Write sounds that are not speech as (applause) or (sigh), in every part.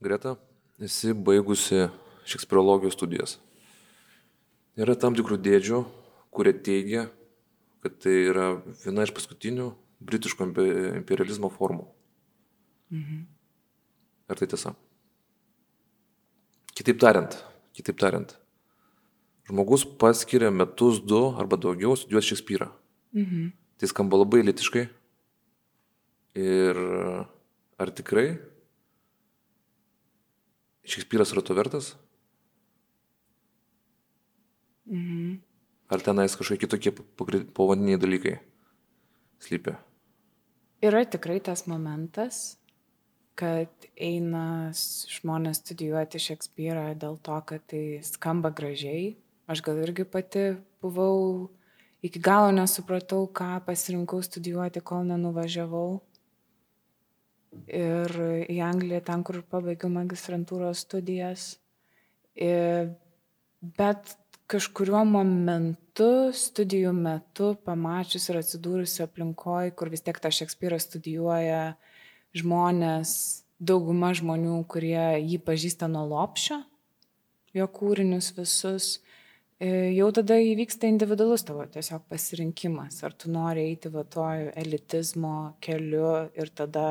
Greta, esi baigusi šekspirologijos studijas. Yra tam tikrų dėdžių, kurie teigia, kad tai yra viena iš paskutinių britiško imperializmo formų. Mhm. Ar tai tiesa? Kitaip tariant, kitaip tariant, žmogus paskiria metus, du arba daugiau studijuoti Šekspyrą. Mhm. Tai skamba labai litiškai. Ir ar tikrai Šekspyras yra to vertas? Mhm. Ar tenais kažkokie kitokie pavadiniai dalykai slypia? Yra tikrai tas momentas, kad eina žmonės studijuoti Šekspyrą dėl to, kad tai skamba gražiai. Aš gal irgi pati buvau, iki galo nesupratau, ką pasirinkau studijuoti, kol nenuvažiavau ir į Angliją, ten, kur pabaigiau magistrantūros studijas. Ir, bet kažkuriuo momentu, studijų metu, pamačius ir atsidūrusi aplinkoje, kur vis tiek tą Šekspyrą studijuoja žmonės, dauguma žmonių, kurie jį pažįsta nuo lopšio, jo kūrinius visus, jau tada įvyksta individualus tavo tiesiog pasirinkimas, ar tu nori eiti va tuo elitizmo keliu ir tada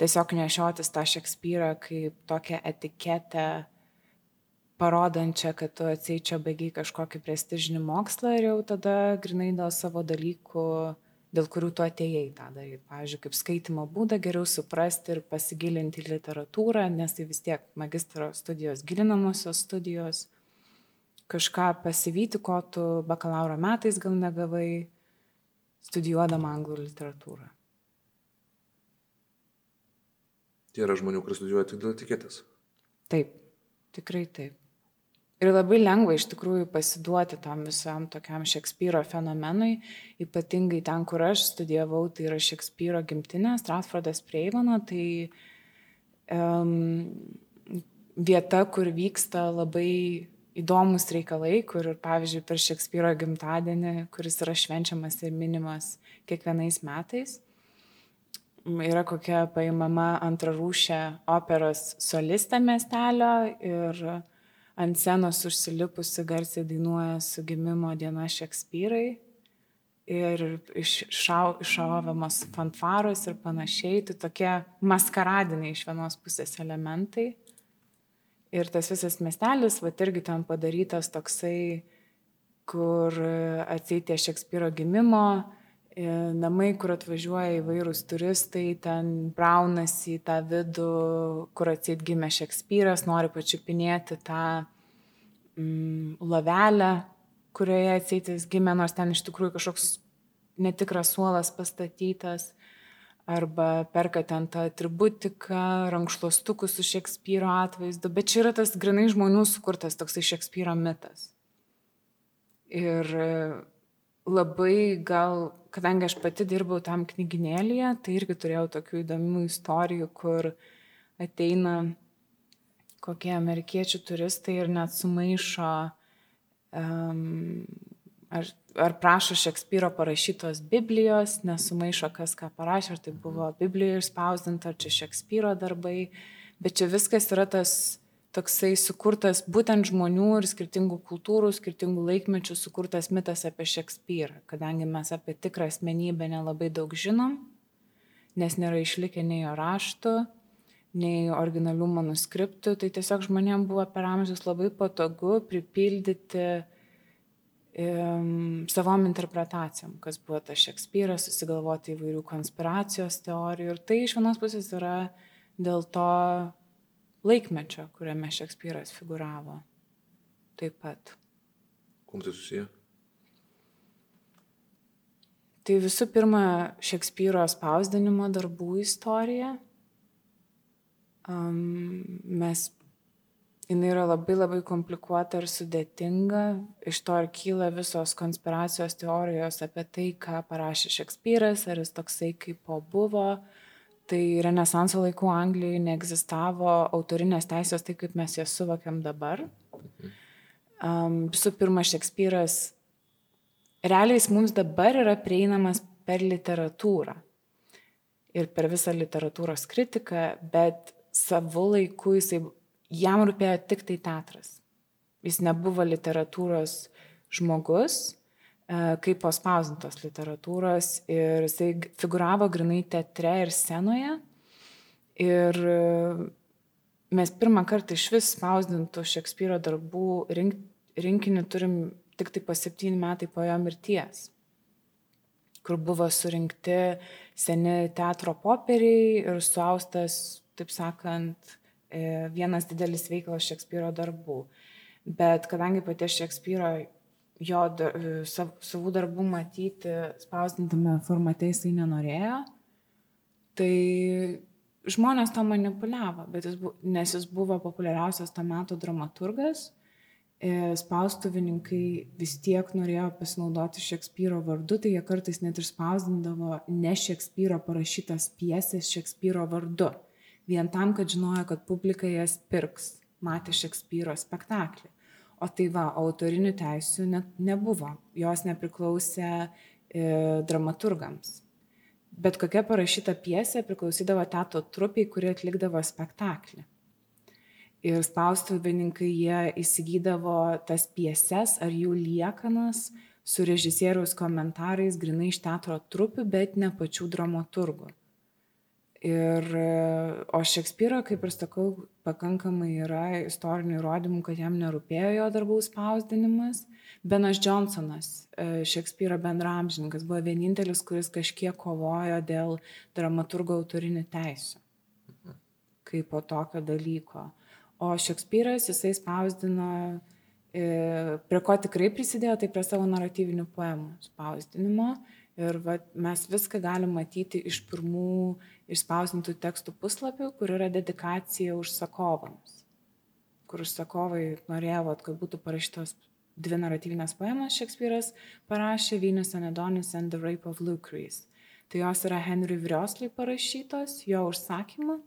tiesiog nešiotis tą Šekspyrą kaip tokią etiketę, parodančią, kad tu atseičia baigiai kažkokį prestižinį mokslą ir jau tada grinai dėl savo dalykų, dėl kurių tu atėjai tą daryti. Pavyzdžiui, kaip skaitimo būdą geriau suprasti ir pasigilinti į literatūrą, nes tai vis tiek magistro studijos gilinamosios studijos, kažką pasivyti, ko tu bakalauro metais gal negavai, studijuodama anglų literatūrą. Tai yra žmonių, kurie studijuoja tik dėl etiketės. Taip, tikrai taip. Ir labai lengva iš tikrųjų pasiduoti tam visam tokiam Šekspyro fenomenui, ypatingai ten, kur aš studijavau, tai yra Šekspyro gimtinė, Stratfordas prie Eivano, tai um, vieta, kur vyksta labai įdomus reikalai, kur, pavyzdžiui, per Šekspyro gimtadienį, kuris yra švenčiamas ir minimas kiekvienais metais, yra kokia paimama antrarūšė operos solistė miestelio ir ant scenos užsilipusi garsiai dainuoja su gimimo diena Šekspyrai ir iššauviamos fanfaros ir panašiai, tai tokie maskaradiniai iš vienos pusės elementai. Ir tas visas miestelis, va irgi ten padarytas toksai, kur atsitė Šekspyro gimimo, namai, kur atvažiuoja įvairūs turistai, ten braunasi į tą vidų, kur atsit gimė Šekspyras, nori pačiupinėti tą mm, lavelę, kurioje atsitis gimė, nors ten iš tikrųjų kažkoks netikras suolas pastatytas, arba perka ten tą atributiką, rankšluostukus su Šekspyro atvaizdu, bet čia yra tas grinai žmonių sukurtas toksai Šekspyro mitas. Ir labai gal, kadangi aš pati dirbau tam knyginėlėje, tai irgi turėjau tokių įdomių istorijų, kur ateina kokie amerikiečių turistai ir net sumaišo um, ar, ar prašo Šekspyro parašytos Biblijos, nesumaišo kas ką parašė, ar tai buvo Biblijoje išspausdinta, ar čia Šekspyro darbai, bet čia viskas yra tas toksai sukurtas būtent žmonių ir skirtingų kultūrų, skirtingų laikmečių sukurtas mitas apie Šekspyrą, kadangi mes apie tikrą asmenybę nelabai daug žinom, nes nėra išlikę nei jo raštų, nei originalių manuskriptų, tai tiesiog žmonėms buvo per amžius labai patogu pripildyti um, savom interpretacijom, kas buvo tas Šekspyras, susigalvoti įvairių konspiracijos teorijų. Ir tai iš vienos pusės yra dėl to laikmečio, kuriame Šekspyras figuravo. Taip pat. Kuo tai susiję? Tai visų pirma, Šekspyro spausdinimo darbų istorija. Um, mes, jinai yra labai labai komplikuota ir sudėtinga. Iš to ir kyla visos konspiracijos teorijos apie tai, ką parašė Šekspyras, ar jis toksai kaip po buvo, uh, tai Renesanso laikų Anglijoje neegzistavo autorinės teisės taip, kaip mes jas suvokiam dabar. Um, visų pirma, Šekspyras realiai mums dabar yra prieinamas per literatūrą ir per visą literatūros kritiką, bet savo laiku jisai, jam rūpėjo tik tai teatras. Jis nebuvo literatūros žmogus, kaip paspausintos literatūros ir jisai figuravo grinai teatre ir scenoje. Ir e, mes pirmą kartą iš vis spausdintų Šekspyro darbų rink, rinkinį turim tik tai po septyni metai po jo mirties, kur buvo surinkti seni teatro popieriai ir suaustas, taip sakant, e, vienas didelis veiklas Šekspyro darbų. Bet kadangi paties Šekspyro jo sav, savų darbų matyti spausdintame formate jisai nenorėjo, tai žmonės to manipuliavo, jis bu, nes jis buvo populiariausias to meto dramaturgas, e, spaustuvininkai vis tiek norėjo pasinaudoti Šekspyro vardu, tai jie kartais net ir spausdindavo ne Šekspyro parašytas piesės Šekspyro vardu, vien tam, kad žinojo, kad publika jas pirks, matė Šekspyro spektaklį. O tai va, autorinių teisių net nebuvo, jos nepriklausė e, dramaturgams bet kokia parašyta piesė priklausydavo teatro trupiai, kuri atlikdavo spektaklį. Ir spaustuvininkai jie įsigydavo tas pieses ar jų liekanas su režisieriaus komentarais grinai iš teatro trupių, bet ne pačių dramaturgų. Ir, o Šekspyro, kaip ir sakau, pakankamai yra istorinių įrodymų, kad jam nerūpėjo jo darbų spausdinimas Benas Johnsonas, e, Šekspyro bendramžininkas, buvo vienintelis, kuris kažkiek kovojo dėl dramaturgo autorinių teisų. Kaip po tokio dalyko. O Šekspyras jisai spausdino, e, prie ko tikrai prisidėjo, tai prie savo naratyvinių poemų spausdinimo. Ir va, mes viską galim matyti iš pirmų išspausdintų tekstų puslapių, kur yra dedikacija užsakovams. Kur užsakovai norėjo, kad būtų parašytos dvi naratyvinės poemas Šekspyras parašė Venus Anedonis and the Rape of Lucrece. Tai jos yra Henry Vriosley parašytos, jo užsakymu.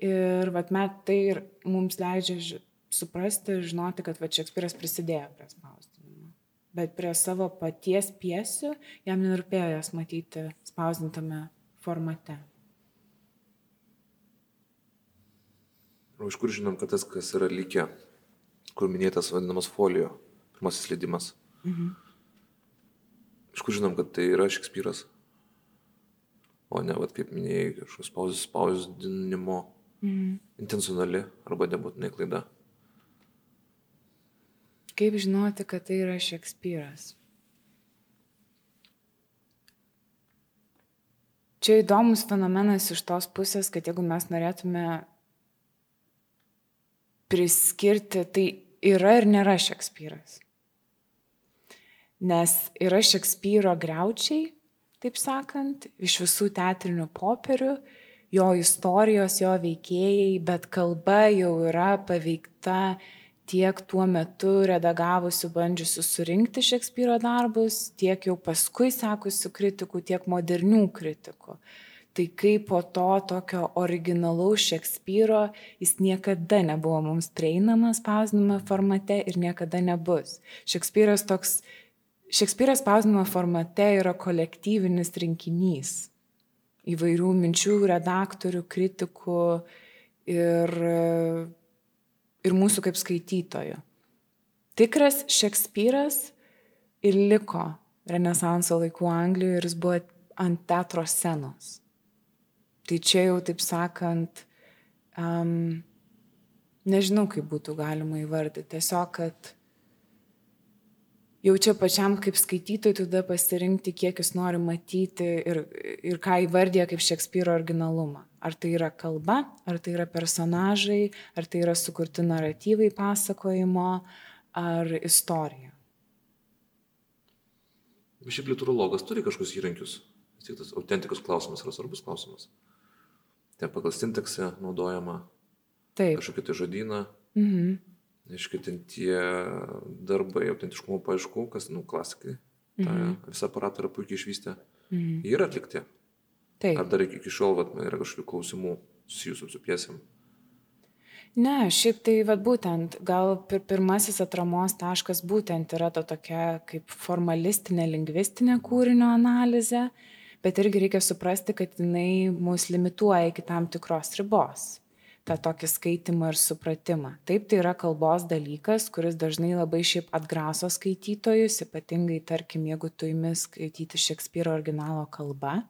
Ir vat, met tai ir mums leidžia suprasti ir žinoti, kad vat, Šekspyras prisidėjo prie spausdinimo. Bet prie savo paties piesių jam nerūpėjo jas matyti spausdintame formate. O iš kur žinom, kad tas, kas yra likę, kur minėtas vadinamas folio, pirmasis leidimas. Mhm. Iš kur žinom, kad tai yra Šekspyras? O ne, vat, kaip minėjai, kažkoks spausdinimo mhm. intencionali arba nebūtinai klaida. Kaip žinoti, kad tai yra Šekspyras? Čia įdomus fenomenas iš tos pusės, kad jeigu mes norėtume priskirti, tai yra ir nėra Šekspyras nes yra Šekspyro greučiai, taip sakant, iš visų teatrinių popierių, jo istorijos, jo veikėjai, bet kalba jau yra paveikta tiek tuo metu redagavusių, bandžiusių surinkti Šekspyro darbus, tiek jau paskui sekusių kritikų, tiek modernių kritikų. Tai kaip po to tokio originalaus Šekspyro jis niekada nebuvo mums prieinamas spausdinimo formate ir niekada nebus. Šekspyras toks Šekspyras spausdinimo formate yra kolektyvinis rinkinys įvairių minčių, redaktorių, kritikų ir, ir mūsų kaip skaitytojų. Tikras Šekspyras ir liko Renesanso laikų Anglijoje ir jis buvo ant teatro scenos. Tai čia jau, taip sakant, um, nežinau, kaip būtų galima įvardyti. Tiesiog, kad jau čia pačiam kaip skaitytojui tada pasirinkti, kiek jis nori matyti ir, ir ką įvardė kaip Šekspyro originalumą. Ar tai yra kalba, ar tai yra personažai, ar tai yra sukurti naratyvai pasakojimo, ar istorija. Šiaip literologas turi kažkokius įrankius. Tik tas autentikus klausimas yra svarbus klausimas. Ten pagal sintaksę naudojama. Taip. Kažkokį tai žodyną. Mhm Aiškiai, ten tie darbai autentiškumo paieškų, kas, nu, klasikai, mhm. tą visą aparatą yra puikiai išvystę. Mhm. Jie yra atlikti. Taip. Ar dar iki šiol vat, yra kažkokių klausimų susijusių su piesėm? Ne, šiaip tai vad būtent, gal pir pirmasis atramos taškas būtent yra ta tokia kaip formalistinė, lingvistinė kūrinio analizė, bet irgi reikia suprasti, kad jinai mus limituoja iki tam tikros ribos. tą tokį skaitimą ir supratimą. Taip, tai yra kalbos dalykas, kuris dažnai labai šiaip atgraso skaitytojus, ypatingai, tarkim, jeigu tu įmi skaityti Šekspyro originalo kalbą,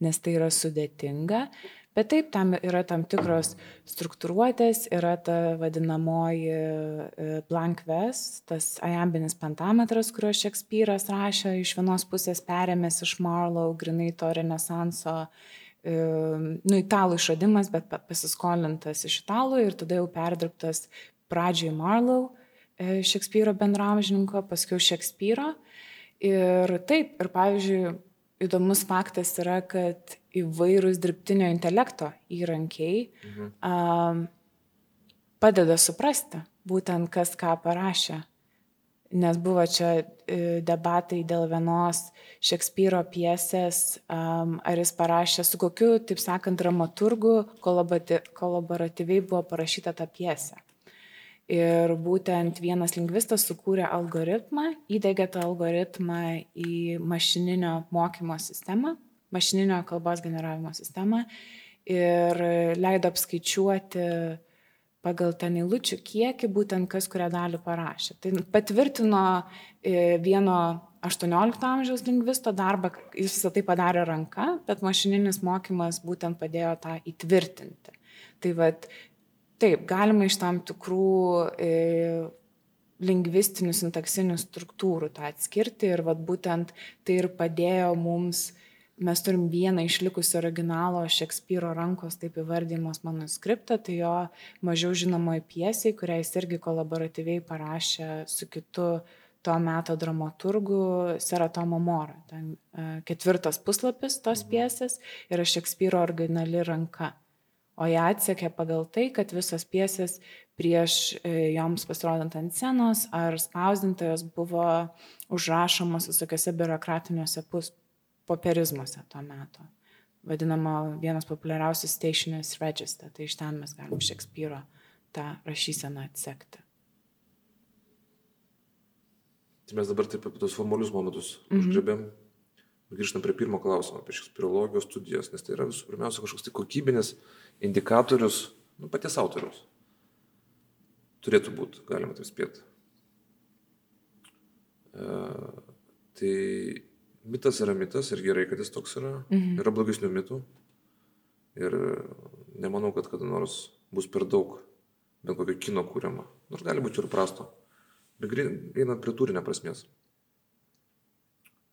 nes tai yra sudėtinga, Bet taip, tam yra tam tikros struktūruotės, yra ta vadinamoji e, blank ves, tas ajambinis pentametras, kurio Šekspyras rašė, iš vienos pusės perėmės iš Marlow, grinai to renesanso, e, nu, italų išradimas, bet pasiskolintas iš italų ir tada jau perdirbtas pradžiai Marlow, e, Šekspyro bendramžininko, paskui Šekspyro. Ir taip, ir pavyzdžiui, įdomus faktas yra, kad įvairūs dirbtinio intelekto įrankiai mhm. um, padeda suprasti būtent kas ką parašė. Nes buvo čia e, debatai dėl vienos Šekspyro piesės, um, ar jis parašė, su kokiu, taip sakant, dramaturgu kolaboratyviai buvo parašyta ta piesė. Ir būtent vienas lingvistas sukūrė algoritmą, įdėgė tą algoritmą į mašininio mokymo sistemą, mašininio kalbos generavimo sistemą ir leido apskaičiuoti pagal ten eilučių kiekį būtent kas kurią dalį parašė. Tai patvirtino e, vieno 18 amžiaus lingvisto darbą, jis visą tai padarė ranka, bet mašininis mokymas būtent padėjo tą įtvirtinti. Tai vad Taip, galima iš tam tikrų e, lingvistinių, sintaksinių struktūrų tą atskirti ir vat, būtent tai ir padėjo mums, mes turim vieną išlikusią originalo Šekspyro rankos taip įvardymos manuskriptą, tai jo mažiau žinomoji piesiai, kurią jis irgi kolaboratyviai parašė su kitu to meto dramaturgu Seratomo Mora. Ten e, ketvirtas puslapis tos mhm. piesės yra Šekspyro originali ranka o ją atsekė pagal tai, kad visos piesės prieš e, joms pasirodant ant scenos ar spausdintojos buvo užrašomos visokiose biurokratiniuose popierizmuose tuo metu. Vadinama vienas populiariausių stationers register, tai iš ten mes galim Šekspyro tą rašyseną atsekti. Tai mes dabar taip apie tos formalius momentus mm -hmm. Grįžtam prie pirmo klausimo apie šekspirologijos studijas, nes tai yra visų pirmiausia kažkoks tai kokybinis indikatorius nu, paties autoriaus. Turėtų būti, galima taip spėti. E, tai mitas yra mitas ir gerai, kad jis toks yra. Mhm. Yra blogesnių mitų. Ir nemanau, kad kada nors bus per daug bent kokio kino kūriama. Nors gali būti ir prasto. Bet einant prie turinio prasmės.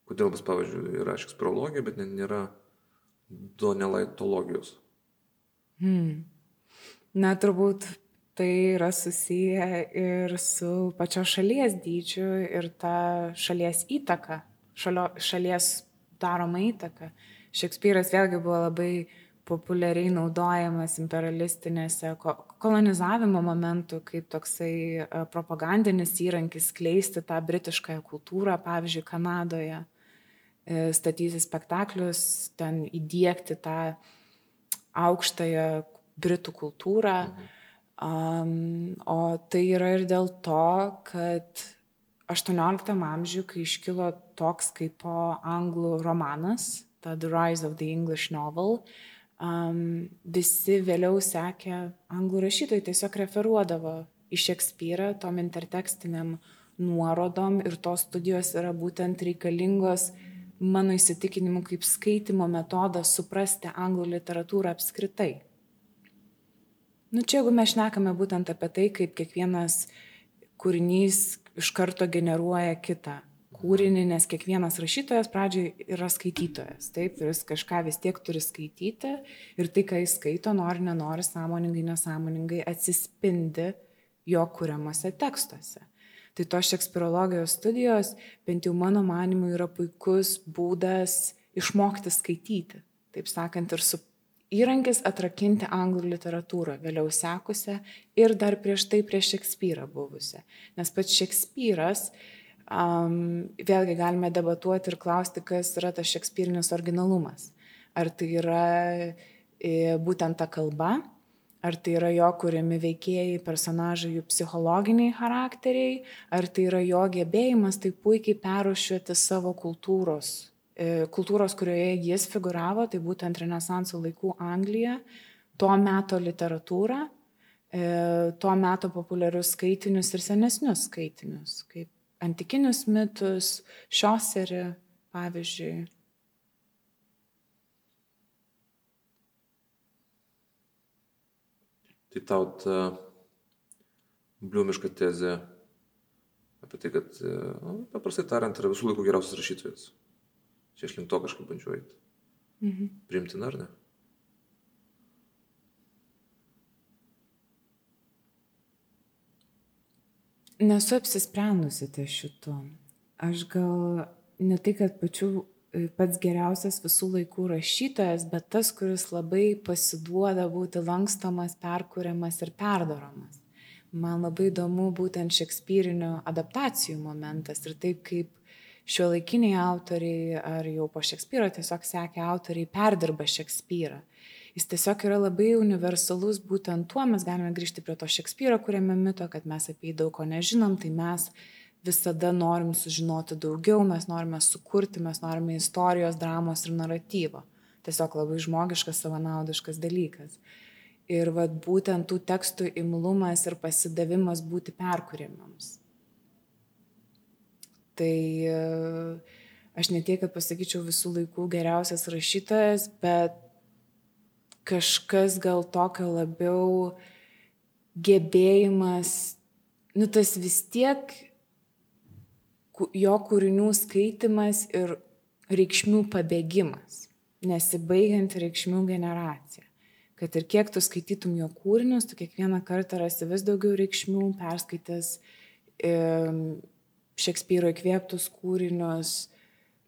Kodėl bus, pavyzdžiui, yra šekspirologija, bet nėra donelaitologijos. Hmm. Na, turbūt tai yra susiję ir su pačios šalies dydžiu ir ta šalies įtaka, šalio, šalies daroma įtaka. Šekspyras vėlgi buvo labai populiariai naudojamas imperialistinėse kolonizavimo momentų kaip toksai e, propagandinis įrankis skleisti tą britiškąją kultūrą, pavyzdžiui, Kanadoje, statyti spektaklius, ten įdėkti tą aukštąją britų kultūrą. Um, o tai yra ir dėl to, kad 18 amžiuje, kai iškilo toks kaip po anglų romanas, ta The Rise of the English Novel, um, visi vėliau sekė anglų rašytojai, tiesiog referuodavo į Šekspyrą tom intertekstiniam nuorodom ir tos studijos yra būtent reikalingos mano įsitikinimu kaip skaitimo metodas suprasti anglų literatūrą apskritai. Nu čia jeigu mes šnekame būtent apie tai, kaip kiekvienas kūrinys iš karto generuoja kitą kūrinį, nes kiekvienas rašytojas pradžioj yra skaitytojas, taip, ir jis kažką vis tiek turi skaityti ir tai, ką jis skaito, nori, nenori, sąmoningai, nesąmoningai atsispindi jo kūriamuose tekstuose. Tai tos šekspirologijos studijos, bent jau mano manimu, yra puikus būdas išmokti skaityti. Taip sakant, ir su įrankis atrakinti anglų literatūrą, vėliau sekusią ir dar prieš tai prieš Šekspyrą buvusią. Nes pats Šekspyras, um, vėlgi galime debatuoti ir klausti, kas yra tas šekspyrinis originalumas. Ar tai yra e, būtent ta kalba, Ar tai yra jo kuriami veikėjai, personažai, jų psichologiniai charakteriai, ar tai yra jo gebėjimas taip puikiai perušiuoti savo kultūros, e, kultūros, kurioje jis figuravo, tai būtent Renesanso laikų Anglija, to meto literatūrą, e, to meto populiarius skaitinius ir senesnius skaitinius, kaip antikinius mitus, šioserį, pavyzdžiui. Tai tau ta bliumiška tezė apie tai, kad, nu, paprastai tariant, yra visų laikų geriausias rašytojas. Čia aš link to kažkaip bandžiu eiti. Mhm. Primtina ar ne? Nesu apsisprendusi ties šitu. Aš gal ne tai, kad pačių, pats geriausias visų laikų rašytojas, bet tas, kuris labai pasiduoda būti lankstomas, perkūriamas ir perdaromas. Man labai įdomu būtent šekspyrinių adaptacijų momentas ir taip kaip šio laikiniai autoriai ar jau po Šekspyro tiesiog sekė autoriai perdirba Šekspyrą. Jis tiesiog yra labai universalus, būtent tuo mes galime grįžti prie to Šekspyro, kuriame mito, kad mes apie jį daug ko nežinom, tai mes visada norim sužinoti daugiau, mes norime sukurti, mes norime istorijos, dramos ir naratyvo. Tiesiog labai žmogiškas, savanaudiškas dalykas. Ir vat, būtent tų tekstų imlumas ir pasidavimas būti perkūrimams Tai e, aš ne tiek, kad pasakyčiau visų laikų geriausias rašytojas, bet kažkas gal tokio labiau gebėjimas, nu tas vis tiek jo kūrinių skaitimas ir reikšmių pabėgimas, nesibaigianti reikšmių generacija. Kad ir kiek tu skaitytum jo kūrinius, tu kiekvieną kartą rasi vis daugiau reikšmių, perskaitęs Šekspyro įkvėptus kūrinius,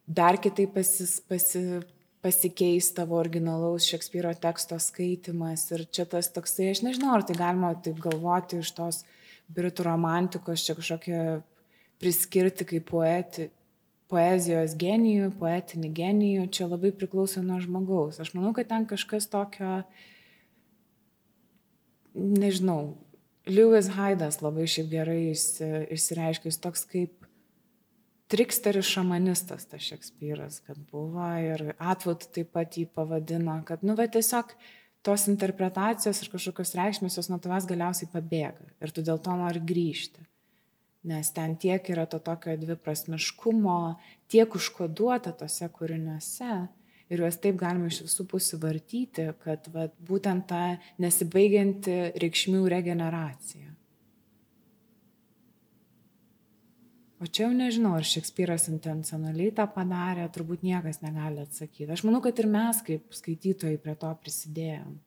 dar kitaip pasis, pasi, pasikeis tavo originalaus Šekspyro teksto skaitimas. Ir čia tas toksai, aš nežinau, ar tai galima taip galvoti iš tos britų romantikos, čia kažkokie priskirti kaip poeti, poezijos genijų, poetinį genijų, čia labai priklauso nuo žmogaus. Aš manau, kad ten kažkas tokio, nežinau, Lewis Haidas labai šiaip gerai išsireiškia, jis toks kaip triksteris šamanistas tas Šekspyras, kad buvo ir atvot taip pat jį pavadino, kad, nu, va tiesiog tos interpretacijos ir kažkokios reikšmės jos nuo tavęs galiausiai pabėga ir tu dėl to nori grįžti. Nes ten tiek yra to tokio dviprasmiškumo, tiek užkoduota tose kūriniuose, ir juos taip galima iš visų pusių vartyti, kad vat, būtent ta nesibaigianti reikšmių regeneracija. O čia jau nežinau, ar Šekspyras intencionaliai tą padarė, turbūt niekas negali atsakyti. Aš manau, kad ir mes kaip skaitytojai prie to prisidėjom.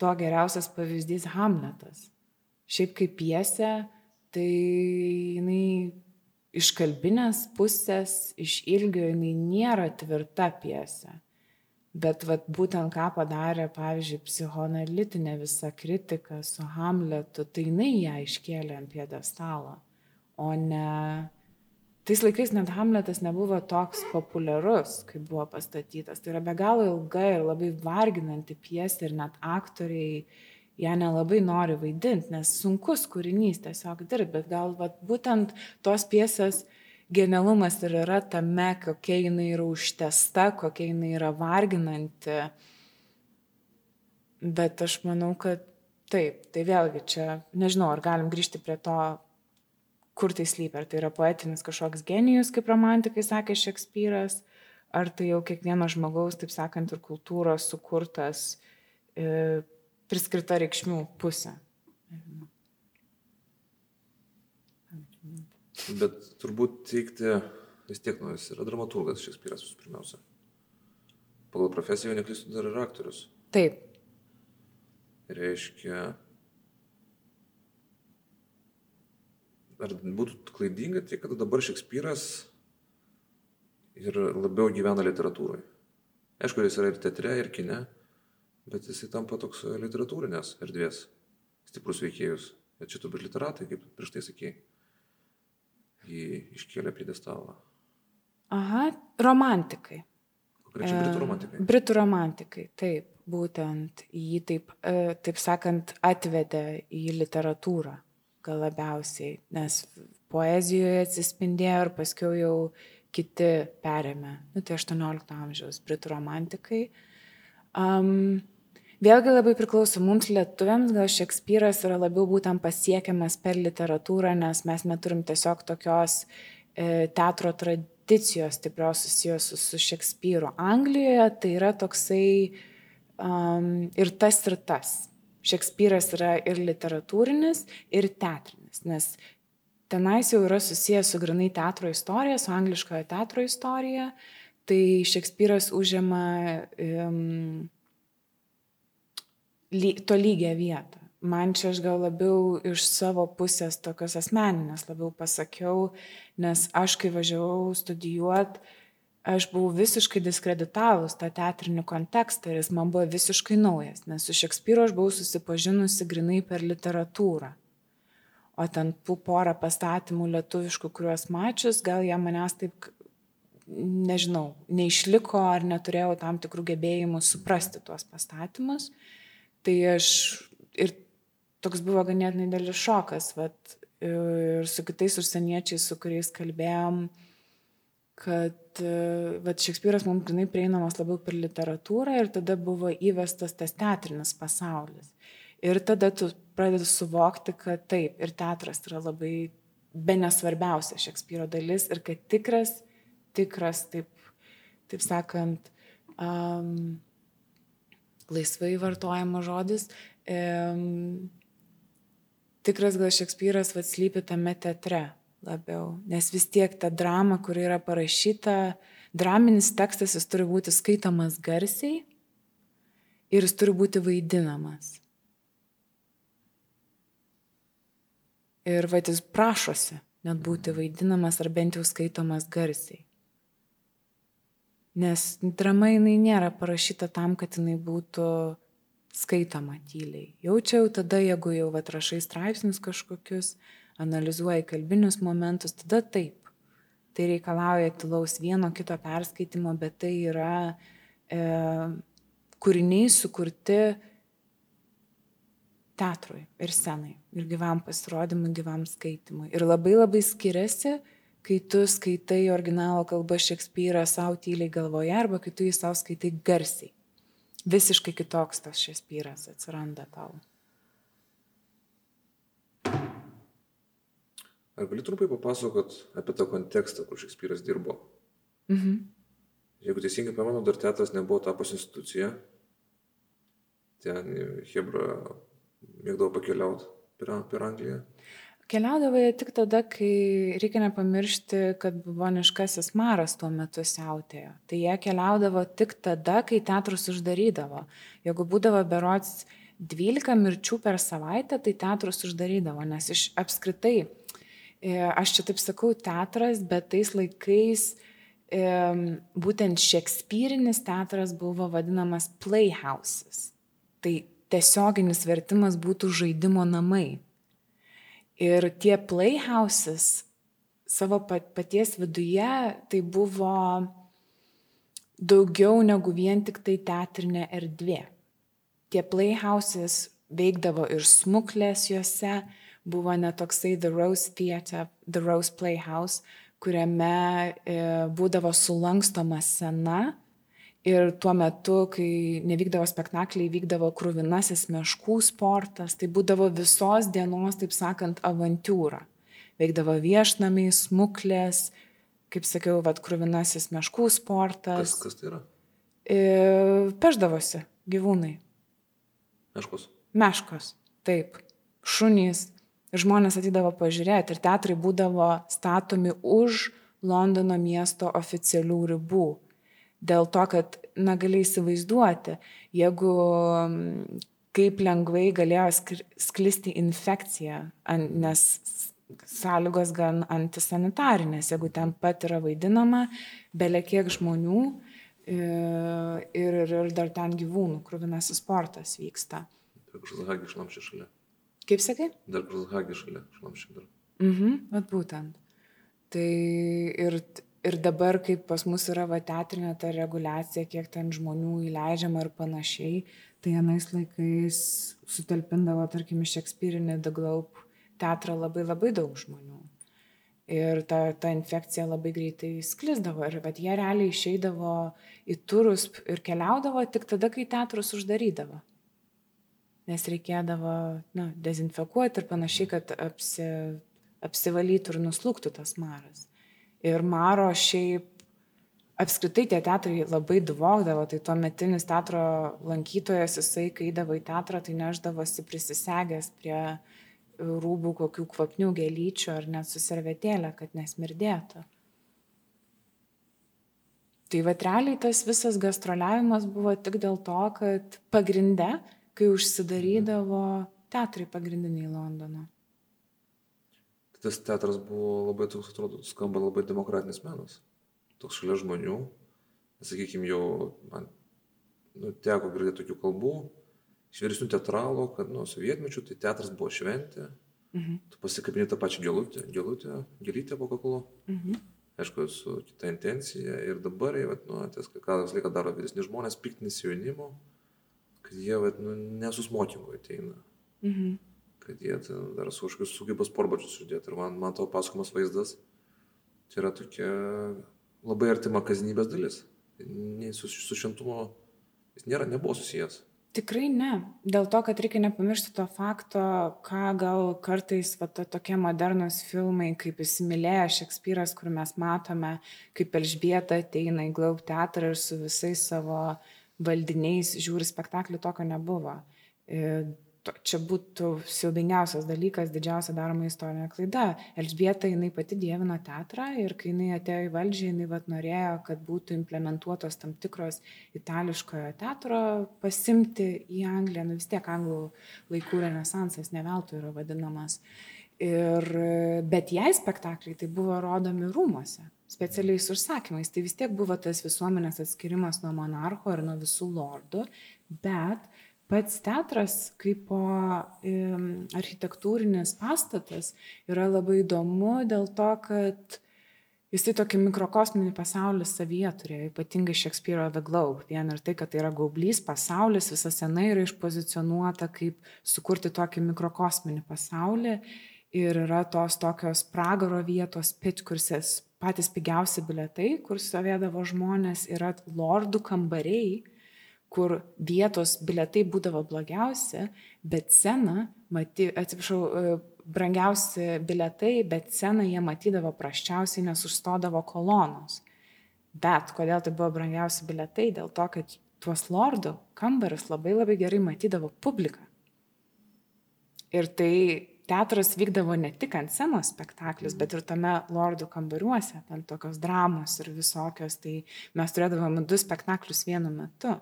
To geriausias pavyzdys Hamletas. Šiaip kaip piesė, tai jinai iš kalbinės pusės, iš ilgio jinai nėra tvirta piesė. Bet vat, būtent ką padarė, pavyzdžiui, psichoanalitinė visa kritika su Hamletu, tai jinai ją iškėlė ant piedestalo, o ne... Tais laikais net Hamletas nebuvo toks populiarus, kaip buvo pastatytas. Tai yra be galo ilga ir labai varginanti piesė ir net aktoriai ją nelabai nori vaidinti, nes sunkus kūrinys tiesiog dirbti, bet gal vat, būtent tos piesės genialumas ir yra tame, kokia jinai yra užtesta, kokia jinai yra varginanti. Bet aš manau, kad taip, tai vėlgi čia, nežinau, ar galim grįžti prie to, kur tai slypi, ar tai yra poetinis kažkoks genijus, kaip romantikai sakė Šekspyras, ar tai jau kiekvieno žmogaus, taip sakant, ir kultūros sukurtas e, priskirta reikšmių pusė. Bet turbūt teikti vis tiek, nu, jis yra dramaturgas Šekspyras visų pirmiausia. Pagal profesiją neklystu dar yra aktorius. Taip. Reiškia, ar būtų klaidinga tai, kad dabar Šekspyras ir labiau gyvena literatūroje. Aišku, jis yra ir teatre, ir kine, bet jisai tampa toks e, literatūrinės erdvės stiprus veikėjus. Ir čia turbūt literatai, kaip prieš tai sakėjai, jį iškėlė pridestalą. Aha, romantikai. Konkrečiai britų romantikai. E, britų romantikai, taip, būtent jį taip, e, taip sakant, atvedė į literatūrą gal labiausiai, nes poezijoje atsispindėjo ir paskui jau kiti perėmė, nu tai 18 amžiaus britų romantikai. Um, Vėlgi labai priklauso mums lietuviams, gal Šekspyras yra labiau būtent pasiekiamas per literatūrą, nes mes neturim tiesiog tokios e, teatro tradicijos stiprios susijęs su, su Šekspyru. Anglijoje tai yra toksai um, ir tas ir tas. Šekspyras yra ir literatūrinis, ir teatrinis, nes tenais jau yra susijęs su grinai teatro istorija, su angliškojo teatro istorija. Tai Šekspyras užima um, to lygią vietą. Man čia aš gal labiau iš savo pusės tokios asmeninės labiau pasakiau, nes aš kai važiavau studijuoti, aš buvau visiškai diskreditavus tą teatrinį kontekstą ir jis man buvo visiškai naujas, nes su Šekspyru aš buvau susipažinusi grinai per literatūrą. O ten tų porą pastatymų lietuviškų, kuriuos mačius, gal jie manęs taip, nežinau, neišliko ar neturėjau tam tikrų gebėjimų suprasti tuos pastatymus. Tai aš ir toks buvo ganėtinai dėlis šokas, vat, ir su kitais užsieniečiais, su kuriais kalbėjom, kad vat, Šekspyras mums grinai prieinamas labiau per literatūrą ir tada buvo įvestas tas teatrinis pasaulis. Ir tada tu pradedi suvokti, kad taip, ir teatras yra labai be nesvarbiausia Šekspyro dalis ir kad tikras, tikras, taip, taip sakant, um, laisvai vartojamas žodis. E, tikras gal Šekspyras atslypi tame teatre labiau, nes vis tiek ta drama, kuri yra parašyta, draminis tekstas jis turi būti skaitomas garsiai ir jis turi būti vaidinamas. Ir va jis prašosi net būti vaidinamas ar bent jau skaitomas garsiai. Nes drama jinai nėra parašyta tam, kad jinai būtų skaitoma tyliai. Jaučiau tada, jeigu jau atrašai straipsnius kažkokius, analizuoji kalbinius momentus, tada taip. Tai reikalauja tylaus vieno kito perskaitimo, bet tai yra e, kūriniai sukurti teatrui ir scenai, ir gyvam pasirodymui, gyvam skaitimui. Ir labai labai skiriasi kai tu skaitai originalo kalba Šekspyrą savo tyliai galvoje arba kai tu jį savo skaitai garsiai. Visiškai kitoks tas Šekspyras atsiranda tau. Ar gali trumpai papasakot apie tą kontekstą, kur Šekspyras dirbo? Mhm. Jeigu teisingai pamenu, dar teatras nebuvo tapus institucija. Ten Hebra mėgdavo pakeliauti per, per Angliją. Keliaudavo jie tik tada, kai reikia nepamiršti, kad buboniškasis maras tuo metu siautėjo. Tai jie keliaudavo tik tada, kai teatrus uždarydavo. Jeigu būdavo berots 12 mirčių per savaitę, tai teatrus uždarydavo, nes iš apskritai, e, aš čia taip sakau, teatras, bet tais laikais e, būtent šekspyrinis teatras buvo vadinamas playhouses. Tai tiesioginis vertimas būtų žaidimo namai. Ir tie playhouses savo paties viduje tai buvo daugiau negu vien tik tai teatrinė erdvė. Tie playhouses veikdavo ir smuklės juose, buvo netoksai The Rose Theatre, The Rose Playhouse, kuriame e, būdavo sulankstoma scena Ir tuo metu, kai nevykdavo spektakliai, vykdavo krūvinasis meškų sportas, tai būdavo visos dienos, taip sakant, avantūra. Veikdavo viešnamiai, smuklės, kaip sakiau, vad krūvinasis meškų sportas. Kas, kas tai yra? E, peždavosi gyvūnai. Meškos. Meškos, taip. Šunys. Žmonės atydavo pažiūrėti. Ir teatrai būdavo statomi už Londono miesto oficialių ribų Dėl to, kad, na, gali įsivaizduoti, jeigu kaip lengvai galėjo sklisti infekcija, nes sąlygos gan antisanitarinės, jeigu ten pat yra vaidinama, belekiek žmonių e, ir, ir, ir dar ten gyvūnų, krūvinasis sportas vyksta. Dar Žalhagį šlamšė šalia. Kaip sakai? Dar Žalhagį šalia šlamšė dar. Mhm, bet būtent. Tai ir ir dabar, kai pas mus yra va teatrinė ta reguliacija, kiek ten žmonių įleidžiama ir panašiai, tai anais laikais sutalpindavo, tarkim, iš Šekspyrinį The Globe teatrą labai labai daug žmonių. Ir ta, ta infekcija labai greitai sklisdavo. Ir bet jie realiai išeidavo į turus ir keliaudavo tik tada, kai teatrus uždarydavo. Nes reikėdavo na, dezinfekuoti ir panašiai, kad apsi, apsivalytų ir nuslūktų tas maras. Ir maro šiaip apskritai tie teatrai labai duvokdavo, tai tuo metinis teatro lankytojas, jisai, kai eidavo į teatrą, tai neždavosi prisisegęs prie rūbų kokių kvapnių gėlyčių ar net suservetėlę, kad nesmirdėtų. Tai va realiai tas visas gastroliavimas buvo tik dėl to, kad pagrinde, kai užsidarydavo teatrai pagrindiniai Londono. Tas teatras buvo labai toks, atrodo, skamba labai demokratinis menas toks šalia žmonių, sakykime, jau man nu, teko girdėti tokių kalbų, iš vyresnių teatralų, kad nuo sovietmečių tai teatras buvo šventė, mhm. tu pasikabini tą pačią gelutę, gelutę, gelytę po kaklu, mhm. aišku, su kita intencija ir dabar, jie, vat, nu, tas, ką visą laiką daro vyresni žmonės, piktinis jaunimo, kad jie vat, nu, nesusmokingo ateina. Mhm. Kad jie dar su kažkokius sugeba sportbačius uždėti. Ir man, man to pasakomas vaizdas, tai yra tokia labai artima kasdienybės dalis. Nei su, su šventumo jis nėra, nebuvo susijęs. Tikrai ne. Dėl to, kad reikia nepamiršti to fakto, ką gal kartais va, to, tokie modernus filmai, kaip įsimylėję Šekspyras, kur mes matome, kaip Elžbieta ateina į Glaub teatrą ir su visais savo valdiniais žiūri spektaklį, tokio nebuvo. Čia būtų siaubingiausias dalykas, didžiausia daroma istorinė klaida. Elžbieta, jinai pati dievino teatrą ir kai jinai atėjo į valdžią, jinai vat, norėjo, kad būtų implementuotos tam tikros itališkojo teatro pasimti į Angliją, nu vis tiek anglų laikų renesansas neveltui yra vadinamas. Ir, bet jai spektakliai tai buvo rodomi rūmose, specialiais užsakymais. Tai vis tiek buvo tas visuomenės atskirimas nuo monarcho ir nuo visų lordų, bet pats teatras kaip architektūrinis pastatas yra labai įdomu dėl to, kad jisai tokį mikrokosminį pasaulį savyje turėjo, ypatingai Shakespeare'o The Globe. Vien ir tai, kad tai yra gaublys pasaulis, visa sena yra išpozicionuota kaip sukurti tokį mikrokosminį pasaulį ir yra tos tokios pragaro vietos, pitkursis, patys pigiausi biletai, kur stovėdavo žmonės, yra lordų kambariai kur vietos biletai būdavo blogiausi, bet sceną, maty, atsiprašau, e, brangiausi biletai, bet sceną jie matydavo praščiausiai, nes užstodavo kolonos. Bet kodėl tai buvo brangiausi biletai? Dėl to, kad tuos lordų kambarius labai labai gerai matydavo publika. Ir tai teatras vykdavo ne tik ant scenos spektaklis, bet ir tame lordų kambariuose, ten tokios dramos ir visokios. Tai mes turėdavome du spektaklius vienu metu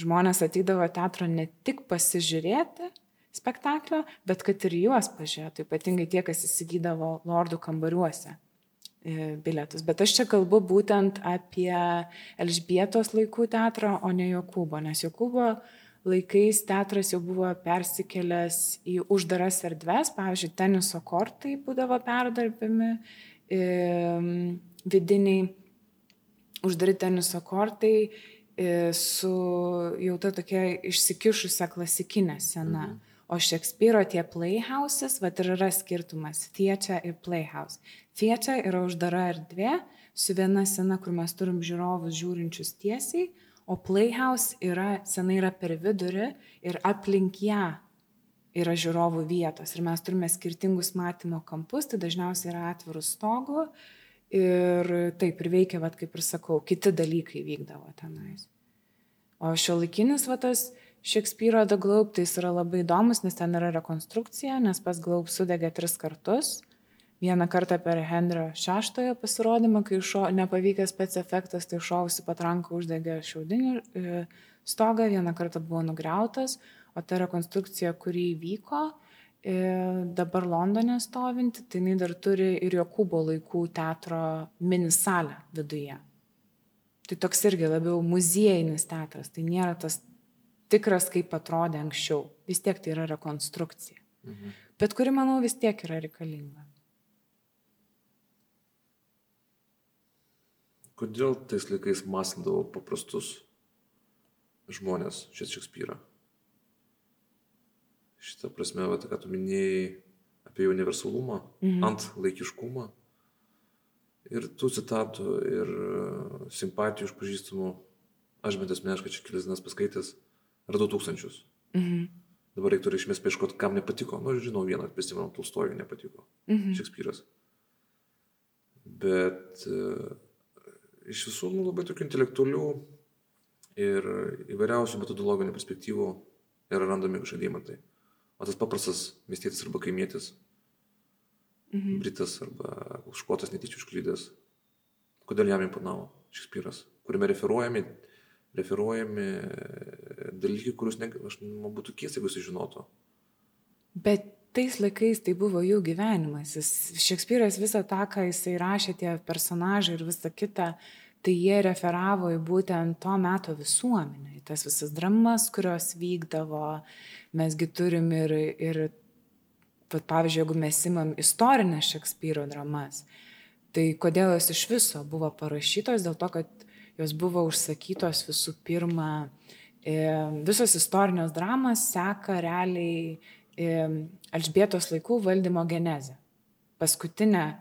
žmonės ateidavo teatro ne tik pasižiūrėti spektaklio, bet kad ir juos pažiūrėtų, ypatingai tie, kas įsigydavo lordų kambariuose e, bilietus. Bet aš čia kalbu būtent apie Elžbietos laikų teatrą, o ne Jokūbo, nes Jokūbo laikais teatras jau buvo persikėlęs į uždaras erdves, pavyzdžiui, teniso kortai būdavo perdarbimi, e, vidiniai uždari teniso kortai su jau ta tokia išsikišusią klasikinę sceną. Mhm. O Šekspyro tie playhouses, va ir yra skirtumas - theatre ir playhouse. Theatre yra uždara erdvė su viena scena, kur mes turim žiūrovus žiūrinčius tiesiai, o playhouse yra, scena yra per vidurį ir aplink ją yra žiūrovų vietos. Ir mes turime skirtingus matymo kampus, tai dažniausiai yra atvirų stogų, Ir taip ir veikia, vat, kaip ir sakau, kiti dalykai vykdavo tenais. O šio laikinis vatas Šekspyro The Globe, tai jis yra labai įdomus, nes ten yra rekonstrukcija, nes pas Globe sudegė tris kartus. Vieną kartą per Henrio šeštojo pasirodymą, kai šo, nepavykęs spec efektas, tai šovusi patranka uždegė šiaudinį e, stogą, vieną kartą buvo nugriautas, o ta rekonstrukcija, kuri įvyko, dabar Londone stovinti, tai jinai dar turi ir Jokūbo laikų teatro minisalę viduje. Tai toks irgi labiau muziejinis teatras, tai nėra tas tikras, kaip atrodė anksčiau. Vis tiek tai yra rekonstrukcija. Mhm. Bet kuri, manau, vis tiek yra reikalinga. Kodėl tais laikais masindavo paprastus žmonės šis Šekspyrą? Šitą prasme, va, ką tu minėjai apie universalumą, mhm. ant laikiškumą, Ir tų citatų ir e, simpatijų iš pažįstamų, aš bent asmeniškai čia kelias dienas paskaitęs, radau tūkstančius. Mhm. Dabar reiktų reikšmės paieškoti, kam nepatiko. Nu, žinau, vieną, prisimenu, Tolstojui nepatiko. Mhm. Šekspyras. Bet e, iš visų nu, labai tokių intelektualių ir įvairiausių metodologinių perspektyvų yra randami kažkokie deimantai. O tas paprastas miestietis arba kaimietis, mhm. britas arba škotas netyčia užklydęs, kodėl jam imponavo Šekspyras, kuriame referuojami, referuojami dalykai, kuriuos ne, aš man būtų keista, jeigu jis žinotų. Bet tais laikais tai buvo jų gyvenimas. Jis, Šekspyras visą tą, ką jisai rašė, tie personažai ir visa kita, tai jie referavo į būtent to meto visuomenę, į tas visas dramas, kurios vykdavo. Mesgi turim ir, ir Vat, pavyzdžiui, jeigu mes imam istorinės Šekspyro dramas, tai kodėl jos iš viso buvo parašytos? Dėl to, kad jos buvo užsakytos visų pirma, visos istorinės dramos seka realiai Elžbietos laikų valdymo genezę. Paskutinė e,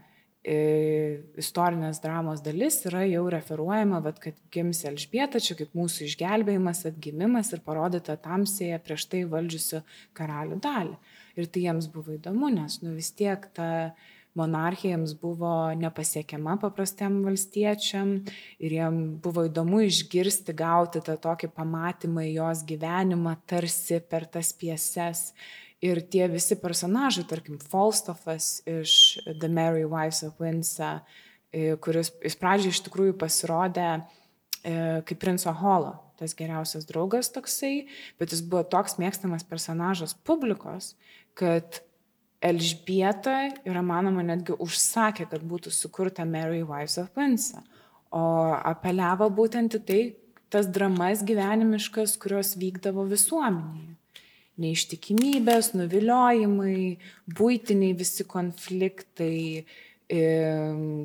istorinės dramos dalis yra jau referuojama, vat, kad gims Elžbieta, čia kaip mūsų išgelbėjimas, atgimimas ir parodyta tamsėje prieš tai valdžiusių karalių dalį. Ir tai jiems buvo įdomu, nes nu, vis tiek ta monarchija jiems buvo nepasiekiama paprastiem valstiečiam ir jiem buvo įdomu išgirsti, gauti tą tokį pamatymą į jos gyvenimą tarsi per tas pieses. Ir tie visi personažai, tarkim, Falstaffas iš The Merry Wives of Windsor, e, kuris iš pradžių iš tikrųjų pasirodė e, kaip princo Holo, tas geriausias draugas toksai, bet jis buvo toks mėgstamas personažas publikos, kad Elžbieta yra manoma netgi užsakė, kad būtų sukurta Mary Wives of Windsor, o apeliavo būtent į tai, tas dramas gyvenimiškas, kurios vykdavo visuomenėje. Neištikimybės, nuviliojimai, būtiniai visi konfliktai,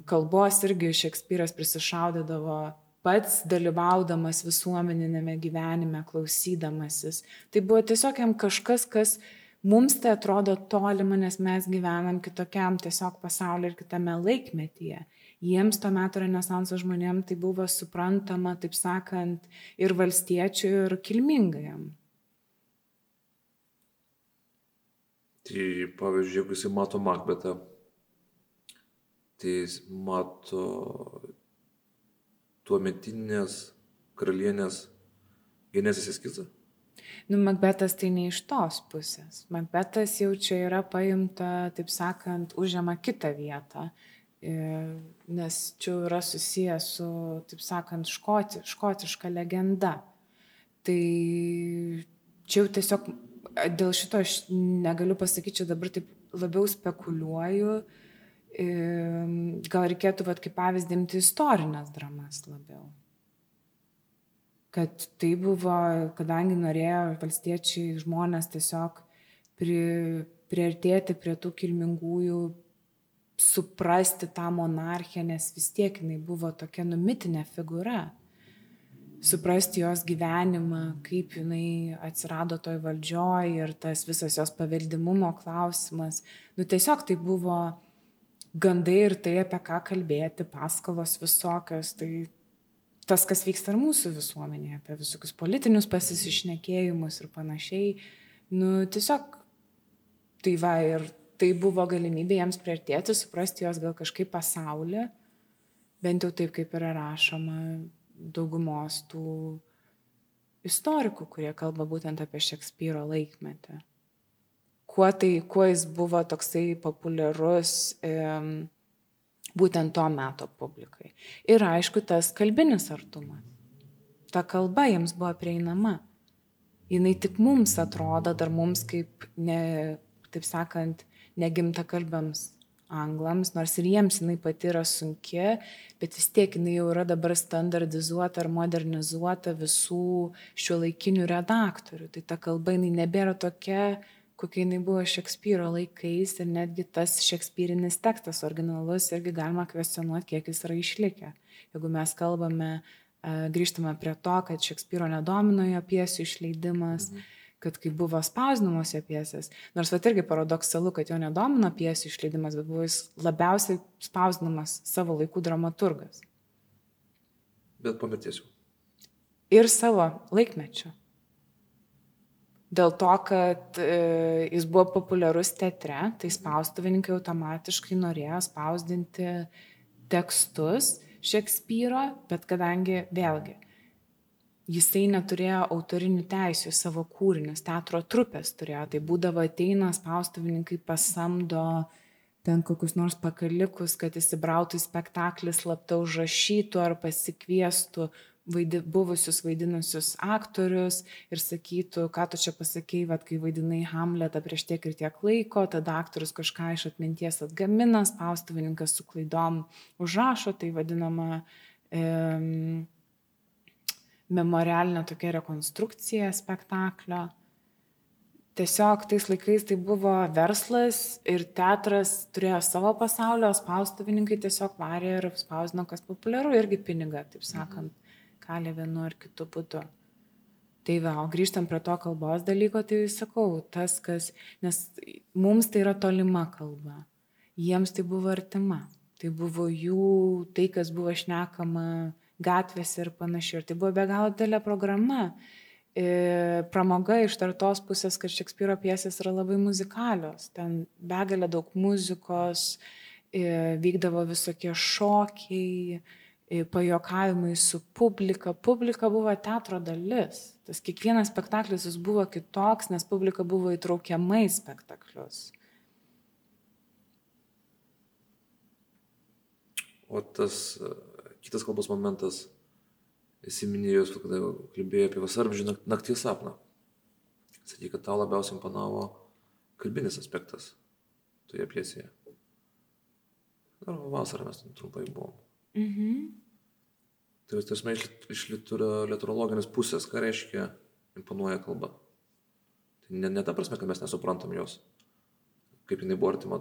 kalbos irgi Šekspyras prisišaudydavo pats dalyvaudamas visuomeninėme gyvenime, klausydamasis. Tai buvo tiesiog jam kažkas, kas mums tai atrodo tolima, nes mes gyvenam kitokiam tiesiog pasaulyje ir kitame laikmetyje. Jiems to metu renesanso žmonėm tai buvo suprantama, taip sakant, ir valstiečių, ir kilmingajam. Tai pavyzdžiui, jeigu jisai mato Makbetą, tai jis mato tuometinės karalienės genezės eskizą? Nu, Makbetas tai ne iš tos pusės. Makbetas jau čia yra paimta, taip sakant, užima kitą vietą, e, nes čia yra susijęs su, taip sakant, škoti, škotiška legenda. Tai čia jau tiesiog dėl šito aš negaliu pasakyti, čia dabar taip labiau spekuliuoju. Gal reikėtų, vat, kaip pavyzdį, imti istorinės dramas labiau kad tai buvo, kadangi norėjo valstiečiai žmonės tiesiog pri, priartėti prie tų kilmingųjų, suprasti tą monarchiją, nes vis tiek jinai buvo tokia numitinė figūra. Suprasti jos gyvenimą, kaip jinai atsirado toj valdžioj ir tas visas jos paveldimumo klausimas. Nu tiesiog tai buvo gandai ir tai, apie ką kalbėti, paskalos visokios, tai tas, kas vyksta ir mūsų visuomenėje, apie visokius politinius pasisišnekėjimus ir panašiai. Nu, tiesiog tai va ir tai buvo galimybė jiems priartėti, suprasti jos gal kažkaip pasaulį, bent jau taip, kaip yra rašoma daugumos tų istorikų, kurie kalba būtent apie Šekspyro laikmetį. Kuo, tai, kuo jis buvo toksai populiarus. E, būtent to meto publikai. Ir aišku, tas kalbinis artumas. Ta kalba jiems buvo prieinama. Jis tik mums atrodo, dar mums kaip, ne, taip sakant, negimta kalbams anglams, nors ir jiems jinai pati yra sunki, bet vis tiek jinai jau yra dabar standardizuota ar modernizuota visų šio laikinių redaktorių. Tai ta kalba jinai nebėra tokia kokia jinai buvo Šekspyro laikais ir netgi tas šekspyrinis tekstas originalus irgi galima kvestionuoti, kiek jis yra išlikę. Jeigu mes kalbame, grįžtame prie to, kad Šekspyro nedomino jo piesių išleidimas, mhm. Kad kai buvo spausdinamos jo pjesės, nors va irgi paradoksalu, kad jo nedomino pjesų išleidimas, bet buvo jis labiausiai spausdinamas savo laikų dramaturgas. Bet po mirties jau. Ir savo laikmečio. Dėl to, kad e, jis buvo populiarus teatre, tai spaustuvininkai automatiškai norėjo spausdinti tekstus Šekspyro, bet kadangi vėlgi jisai neturėjo autorinių teisių į savo kūrinius, teatro trupės turėjo, tai būdavo ateina spaustuvininkai pasamdo ten kokius nors pakalikus, kad įsibrautų į spektaklį slapta užrašytų ar pasikviestų vaidi, buvusius vaidinusius aktorius ir sakytų, ką tu čia pasakėjai, vad kai vaidinai Hamletą prieš tiek ir tiek laiko, tada aktorius kažką iš atminties atgamina, spaustuvininkas su klaidom užrašo, tai vadinama e, memorialinė tokia rekonstrukcija spektaklio. Tiesiog tais laikais tai buvo verslas ir teatras turėjo savo pasaulio, spaustuvininkai tiesiog varė ir spausdino, kas populiaru, irgi pinigą, taip sakant, kalė vienu ar kitu būdu. Tai va, o grįžtant prie to kalbos dalyko, tai sakau, tas, kas, nes mums tai yra tolima kalba, jiems tai buvo artima, tai buvo jų, tai, kas buvo šnekama gatvėse ir panašiai. Ir tai buvo be galo didelė programa. E, pramoga iš tartos pusės, kad Šekspyro piesės yra labai muzikalios. Ten begalė daug muzikos, e, vykdavo visokie šokiai, e, pajokavimai su publika. Publika buvo teatro dalis. Tas kiekvienas spektaklis jis buvo kitoks, nes publika buvo įtraukiama į spektaklius. O tas kitas kalbos momentas, esi minėjus, kada kalbėjai apie vasarvžį nakties sapną. Sakai, kad tau labiausiai imponavo kalbinis aspektas toje pjesėje. Dar vasarą mes trumpai buvom. Mhm. Tai tarsi iš, iš literologinės pusės, ką reiškia imponuoja kalba. Tai ne, ne ta prasme, kad mes nesuprantam jos, kaip jinai buvo artima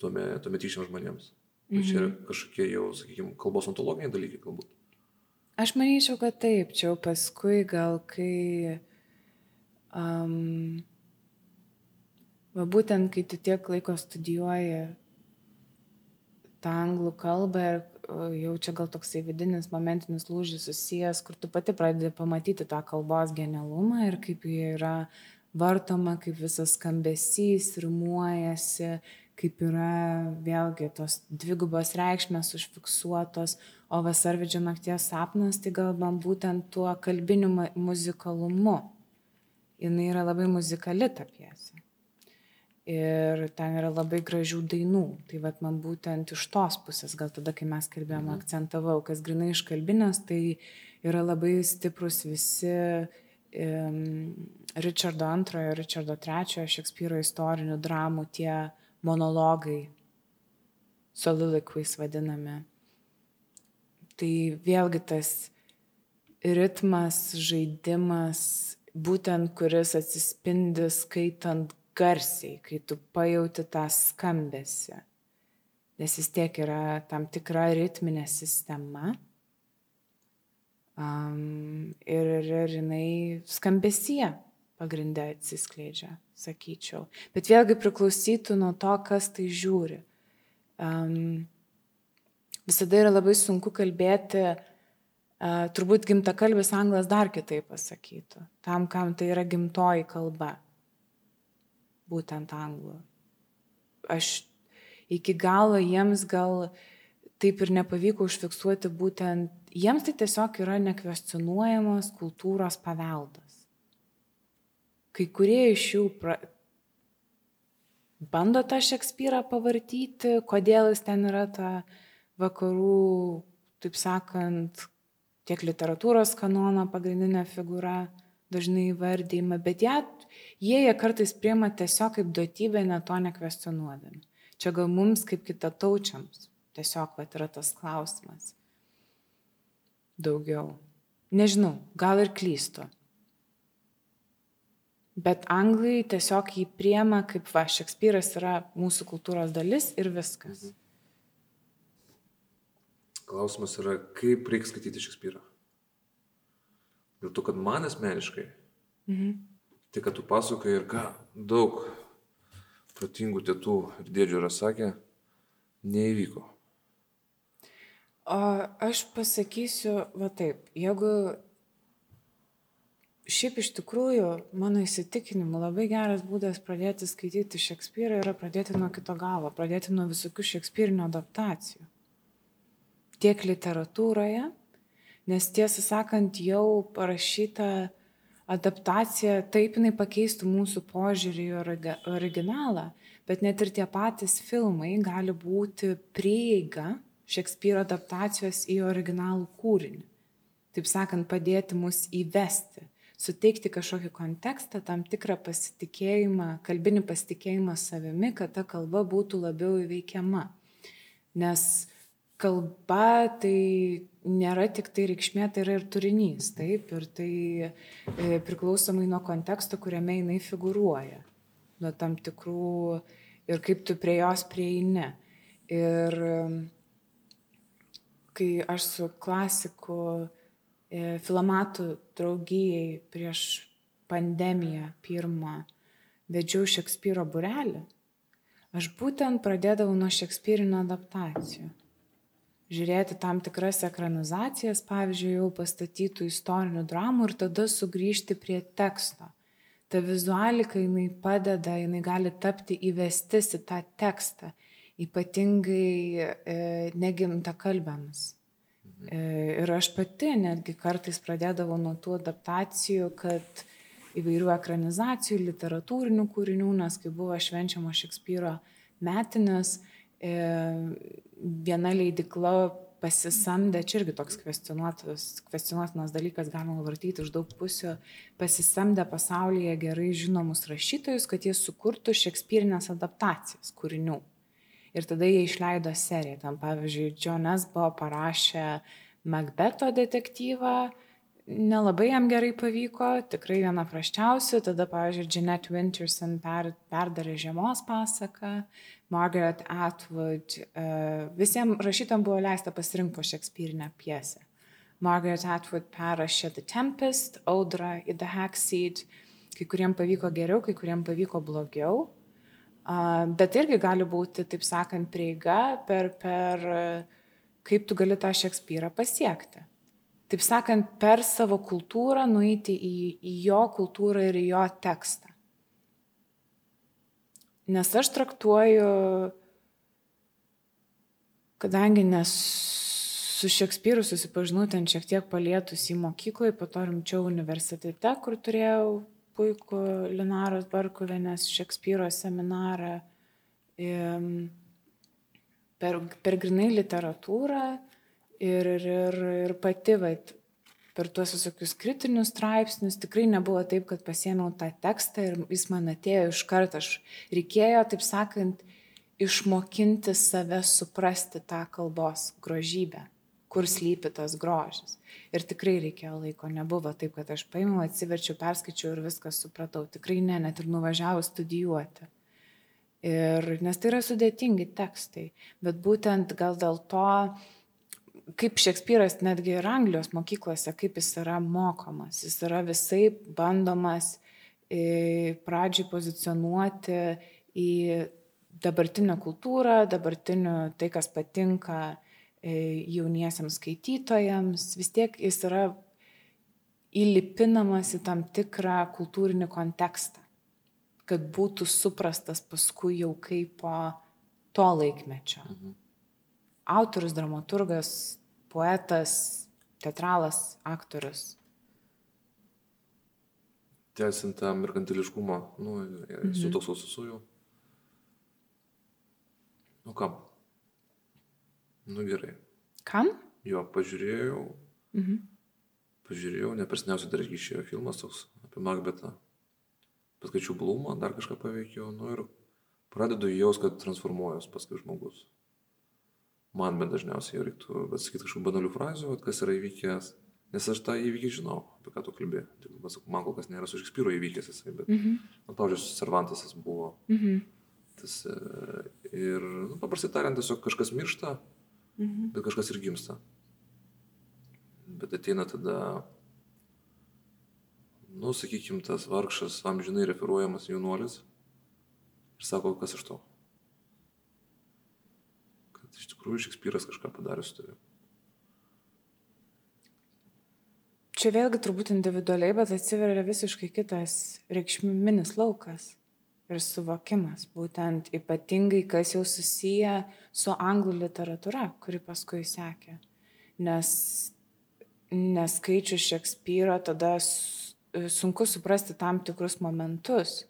tuometyšiams žmonėms. Mhm. Čia yra mhm. kažkokie jau, sakykime, kalbos ontologiniai dalykai galbūt. Aš manyčiau, kad taip, čia jau paskui gal kai, um, va būtent kai tu tiek laiko studijuoji tą anglų kalbą ir jau čia gal toksai vidinis momentinis lūžis susijęs, kur tu pati pradedi pamatyti tą kalbos genialumą ir kaip jie yra vartoma, kaip visas skambesys, rimuojasi, kaip yra vėlgi tos dvigubos reikšmės užfiksuotos, o vasarvidžio nakties sapnas tai gal man būtent tuo kalbiniu muzikalumu. Jis yra labai muzikali ta pjesė. Ir ten yra labai gražių dainų. Tai vad man būtent iš tos pusės, gal tada, kai mes kalbėjome, mhm. akcentavau, kas grinai iš kalbinės, tai yra labai stiprus visi um, Richardo II, Richardo III, Šekspyro istorinių dramų tie uh, monologai, soliloquies vadinami. Tai vėlgi tas ritmas, žaidimas, būtent kuris atsispindi skaitant garsiai, kai tu pajauti tą skambesi. Nes vis tiek yra tam tikra ritminė sistema. Um, ir, ir jinai skambesie pagrindę atsiskleidžia sakyčiau. Bet vėlgi priklausytų nuo to, kas tai žiūri. Um, visada yra labai sunku kalbėti, uh, turbūt gimtakalbis anglas dar kitaip pasakytų, tam, kam tai yra gimtoji kalba, būtent anglų. Aš iki galo jiems gal taip ir nepavyko užfiksuoti būtent, jiems tai tiesiog yra nekvestionuojamas kultūros paveldas kai kurie iš jų pra... bando tą Šekspyrą pavartyti, kodėl jis ten yra ta vakarų, taip sakant, tiek literatūros kanono pagrindinė figūra dažnai įvardyma, bet ją, jie ją kartais priema tiesiog kaip duotybę, net to nekvestionuodami. Čia gal mums kaip kitataučiams tiesiog vat, yra tas klausimas. Daugiau. Nežinau, gal ir klystu. Bet anglai tiesiog jį priema kaip va, Šekspyras yra mūsų kultūros dalis ir viskas. Mhm. Klausimas yra, kaip reikia skaityti Šekspyrą. Dėl to, kad man asmeniškai, mhm. Tai, kad tu pasakai ir ką daug protingų tėtų ir dėdžių yra sakę, neįvyko. O aš pasakysiu, va taip, jeigu šiaip iš tikrųjų, mano įsitikinimu, labai geras būdas pradėti skaityti Šekspyrą yra pradėti nuo kito galo, pradėti nuo visokių Šekspyrinio adaptacijų. Tiek literatūroje, nes tiesą sakant, jau parašyta adaptacija, taip jinai pakeistų mūsų požiūrį į originalą, bet net ir tie patys filmai gali būti prieiga Šekspyro adaptacijos į originalų kūrinį. Taip sakant, padėti mus įvesti, suteikti kažkokį kontekstą, tam tikrą pasitikėjimą, kalbinį pasitikėjimą savimi, kad ta kalba būtų labiau įveikiama. Nes kalba tai nėra tik tai reikšmė, tai yra ir turinys, taip, ir tai e, priklausomai nuo konteksto, kuriame jinai figuruoja, nuo tam tikrų ir kaip tu prie jos prieini. Ir kai aš su klasiku e, filamatų draugijai prieš pandemiją pirmą vedžiau Šekspyro burelį, aš būtent pradėdavau nuo Šekspyrino adaptacijų žiūrėti tam tikras ekranizacijas, pavyzdžiui, jau pastatytų istorinių dramų ir tada sugrįžti prie teksto. Ta vizualika jinai padeda, jinai gali tapti įvestis į tą tekstą, ypatingai e, negimta kalbėmis. E, ir aš pati netgi kartais pradėdavau nuo tų adaptacijų, kad įvairių ekranizacijų, literatūrinių kūrinių, nes kai buvo švenčiamo Šekspyro metinės, e, viena leidikla pasisamdė, čia irgi toks kvestionuotinas dalykas, galima vartyti iš daug pusių, pasisamdė pasaulyje gerai žinomus rašytojus, kad jie sukurtų šekspyrinės adaptacijas kūrinių. Ir tada jie išleido seriją. Tam pavyzdžiui, Džonas buvo parašę Macbeto detektyvą, nelabai jam gerai pavyko, tikrai viena praščiausių. Tada, pavyzdžiui, Jeanette Winterson per, perdarė žiemos pasaką, Margaret Atwood, uh, visiems rašytam buvo leista pasirinkti po Šekspyrinę pjesę. Margaret Atwood perrašė The Tempest, Audra į The Hackseed, kai kuriem pavyko geriau, kai kuriem pavyko blogiau. Bet irgi gali būti, taip sakant, prieiga per, per kaip tu gali tą Šekspyrą pasiekti taip sakant, per savo kultūrą nueiti į, į jo kultūrą ir į jo tekstą. Nes aš traktuoju, kadangi nes su Šekspyru susipažinau ten šiek tiek palietus į mokyklą, po to rimčiau universitete, kur turėjau puikų Linaros Barkuvienės Šekspyro seminarą. Per, per grinai literatūrą ir, ir, ir, ir pati, vat, per tuos visokius kritinius straipsnius tikrai nebuvo taip, kad pasėmiau tą tekstą ir jis man atėjo iš karto. Aš reikėjo, taip sakant, išmokinti save suprasti tą kalbos grožybę, kur slypi tas grožis. Ir tikrai reikėjo laiko, nebuvo taip, kad aš paėmiau, atsiverčiau, perskaičiau ir viską supratau. Tikrai ne, net ir nuvažiavau studijuoti. Ir, nes tai yra sudėtingi tekstai, bet būtent gal dėl to kaip Šekspyras netgi ir Anglijos mokyklose, kaip jis yra mokomas. Jis yra visai bandomas pradžiai pozicionuoti į dabartinę kultūrą, dabartinių tai, kas patinka jauniesiams skaitytojams. Vis tiek jis yra įlipinamas į tam tikrą kultūrinį kontekstą, kad būtų suprastas paskui jau kaip po to laikmečio. Mhm autorius, dramaturgas, poetas, teatralas, aktorius. Tęsint tą merkantiliškumą, nu, mhm. toks susijų. Nu kam? Nu gerai. Kam? Jo, pažiūrėjau. Mhm. Pažiūrėjau, nepersniausiai dar išėjo filmas toks apie Macbetą. Paskaičiau Blumą, dar kažką paveikiau, nu ir pradedu jaus, kad transformuojas paskui žmogus man bent dažniausiai reiktų atsakyti kažkokių banalių frazių, kas yra įvykęs, nes aš tą įvykį žinau, apie ką tu kalbėjai. Man kol kas nėra su Šekspyro įvykęs jisai, bet, mm -hmm. nu, pavyzdžiui, Cervantasas buvo. Mm -hmm. Tas, e, ir, nu, paprastai tariant, tiesiog kažkas miršta, -hmm. bet kažkas ir gimsta. Bet ateina tada nu, sakykime, tas vargšas amžinai referuojamas jaunuolis ir sako, kas iš to. Kad iš tikrųjų Šekspyras kažką padarė su tavimi. Čia vėlgi turbūt individualiai, bet atsiveria visiškai kitas reikšminis laukas ir suvokimas, būtent ypatingai, kas jau susiję su anglų literatūra, kuri paskui sekė. Nes neskaičius Šekspyro, tada sunku suprasti tam tikrus momentus,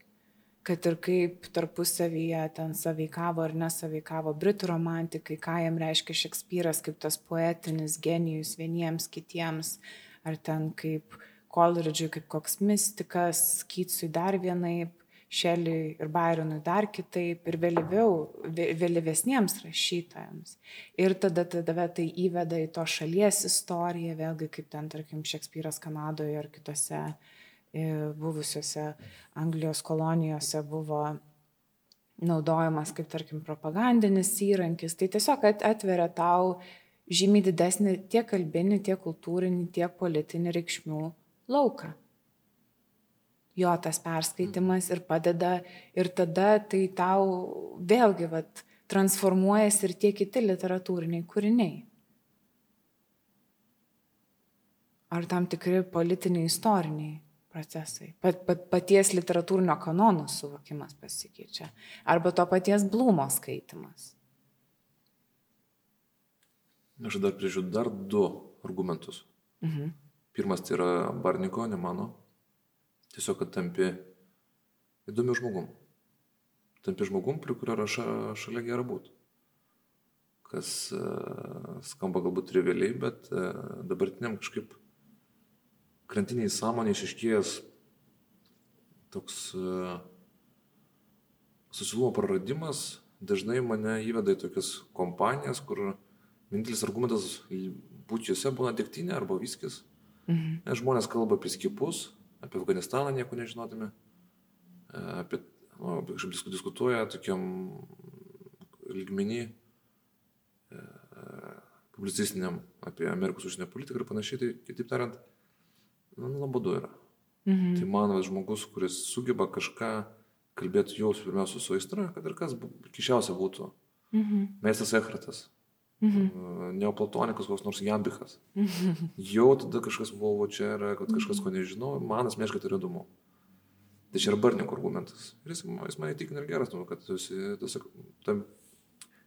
kad ir kaip tarpusavyje ten saveikavo ar nesaveikavo britų romantikai, ką jam reiškia Šekspyras kaip tas poetinis genijus vieniems kitiems, ar ten kaip Koleridžiui kaip koks mystikas, Kytsui dar vienaip, Šeliui ir Byronui dar kitaip ir vėliau, vėlyvesniems rašytojams. Ir tada, tada tai įveda į to šalies istoriją, vėlgi kaip ten, tarkim, Šekspyras Kanadoje ar kitose e, buvusiuose Anglijos kolonijose buvo naudojamas kaip, tarkim, propagandinis įrankis. Tai tiesiog atveria tau žymiai didesnį tiek kalbinį, tiek kultūrinį, tiek politinį reikšmių lauką jo tas perskaitimas ir padeda ir tada tai tau vėlgi vat, transformuojasi ir tie kiti literatūriniai kūriniai. Ar tam tikri politiniai istoriniai procesai. Pat, pat, paties literatūrinio kanono suvokimas pasikeičia. Arba to paties blūmo skaitimas. Aš dar prižiūriu dar du argumentus. Mhm. Pirmas tai yra Barniko, ne mano Tiesiog, kad tampi įdomiu žmogum. Tampi žmogum, prie kurio yra šalia gera būti. Kas uh, skamba galbūt trivialiai, bet uh, dabartiniam kažkaip krantiniai sąmonė išiškėjęs toks uh, susilumo praradimas dažnai mane įveda į tokias kompanijas, kur vienintelis argumentas būti juose būna degtinė arba viskis. Mhm. Žmonės kalba apie skipus, apie Afganistaną nieko nežinodami, e, apie, nu, kažkaip diskutuoja tokiam lygmenį e, publicistiniam apie Amerikos užsienio politiką ir panašiai, tai kitaip tariant, nu, nuobodu yra. Mhm. Tai man žmogus, kuris sugeba kažką kalbėti jau pirmiausia su aistra, kad ir kas kišiausia būtų. Mhm. Meistas Ekratas, Mhm. Neoplatonikas, koks nors Jambikas. Mhm. Jau tada kažkas buvo čia yra, kad kažkas ko nežinau, man asmeniškai tai yra įdomu. Tai čia yra barniko argumentas. Ir jis, jis mane įtikina ir geras, nu, kad tu esi, tiesiog, tam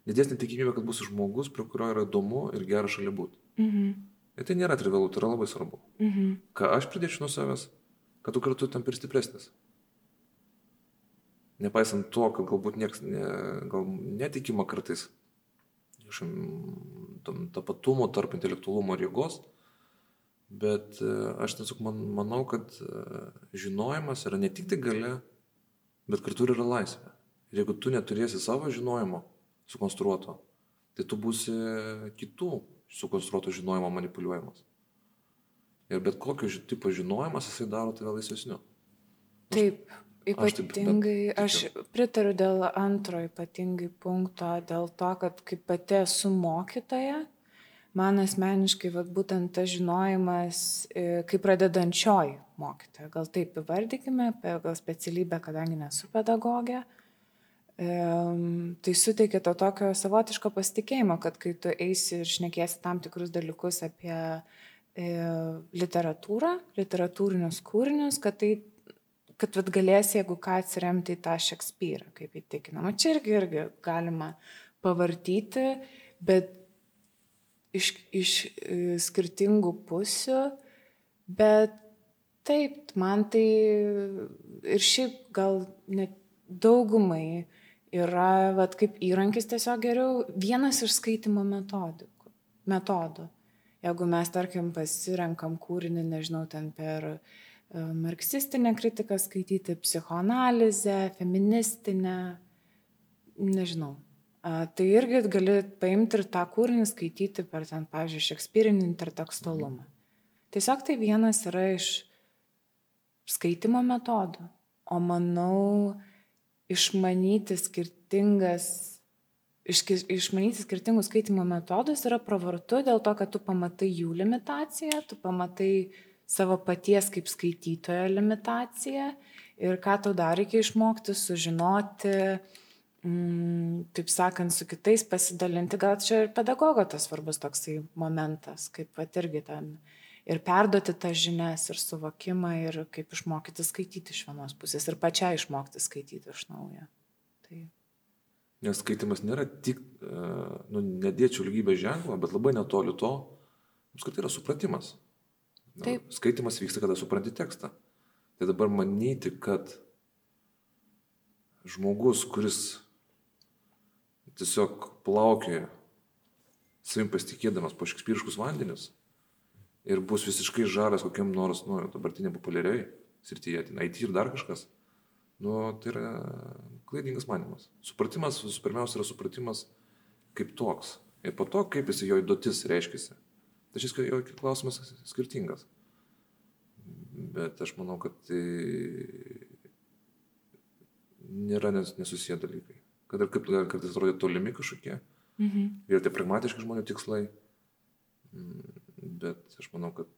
didesnė tikimybė, kad bus žmogus, prie kurio yra įdomu ir gera šalia būti. Mhm. Ir tai nėra trivialu, tai yra labai svarbu. Mhm. Ką aš pridėčiau nuo savęs, kad tu kartu tam per stipresnis. Nepaisant to, kad galbūt niekas ne, gal netikima kartais, kažkam tapatumo tarp intelektualumo ir jėgos. Bet e, aš tiesiog man, manau, kad e, žinojimas yra ne tik tai gale, bet kartu ir yra laisvė. Ir jeigu tu neturėsi savo žinojimo sukonstruoto, tai tu būsi kitų sukonstruoto žinojimo manipuliuojamas. Ir bet kokio tipo žinojimas jisai daro tave laisvesniu. Taip, Ypatingai, aš pritariu dėl antro ypatingai punkto, dėl to, kad kaip pati esu mokytoja, man asmeniškai vat, būtent tas žinojimas, e, kaip pradedančioji mokytoja, gal taip įvardykime, gal specialybę, kadangi nesu pedagogė, tai suteikia to tokio savotiško pasitikėjimo, kad kai tu eisi ir šnekėsi tam tikrus dalykus apie e, literatūrą, literatūrinius kūrinius, kad tai kad vat, galėsi, jeigu ką atsiremti į tą Šekspyrą, kaip įtikinama. Čia irgi, irgi galima pavartyti, bet iš, iš e, skirtingų pusių, bet taip, man tai ir šiaip gal net daugumai yra, vat, kaip įrankis tiesiog geriau, vienas iš skaitimo metodikų, metodų. Jeigu mes, tarkim, pasirenkam kūrinį, nežinau, ten per uh, marksistinę kritiką skaityti, psichoanalizę, feministinę, nežinau. Tai irgi gali paimti ir tą kūrinį skaityti per ten, pavyzdžiui, šekspyrinį intertekstualumą. Tiesiog tai vienas yra iš skaitimo metodų. O manau, išmanyti skirtingas, iš, išmanyti skirtingus skaitimo metodus yra pravartu dėl to, kad tu pamatai jų limitaciją, tu pamatai savo paties kaip skaitytojo limitacija ir ką tau dar reikia išmokti, sužinoti, mm, taip sakant, su kitais pasidalinti. Gal čia ir pedagogo tas svarbus toksai momentas, kaip pat irgi ten ir perduoti tas žinias ir suvokimą ir kaip išmokyti skaityti iš vienos pusės ir pačiai išmokti skaityti iš naujo. Tai... Nes skaitimas nėra tik, e, nu, nedėčiau lygybės ženklą, bet labai netoli to, kad tai yra supratimas. Taip. Skaitimas vyksta, kada supranti tekstą. Tai dabar manyti, kad žmogus, kuris tiesiog plaukioja savim pasitikėdamas po šekspyriškus vandenius ir bus visiškai žaras kokiam nors, nu, dabartinė populiariai srityje, ten IT ir dar kažkas, nu, tai yra klaidingas manimas. Supratimas, visų pirmiausia, yra supratimas kaip toks. Ir po to, kaip jis jo įdotis reiškia. Tai šis klausimas skirtingas. Bet aš manau, kad tai nėra nesusiję dalykai. Kad ir kaip kartais atrodo tolimi kažkokie. Mhm. Ir tai pragmatiški žmonių tikslai. Mm, bet aš manau, kad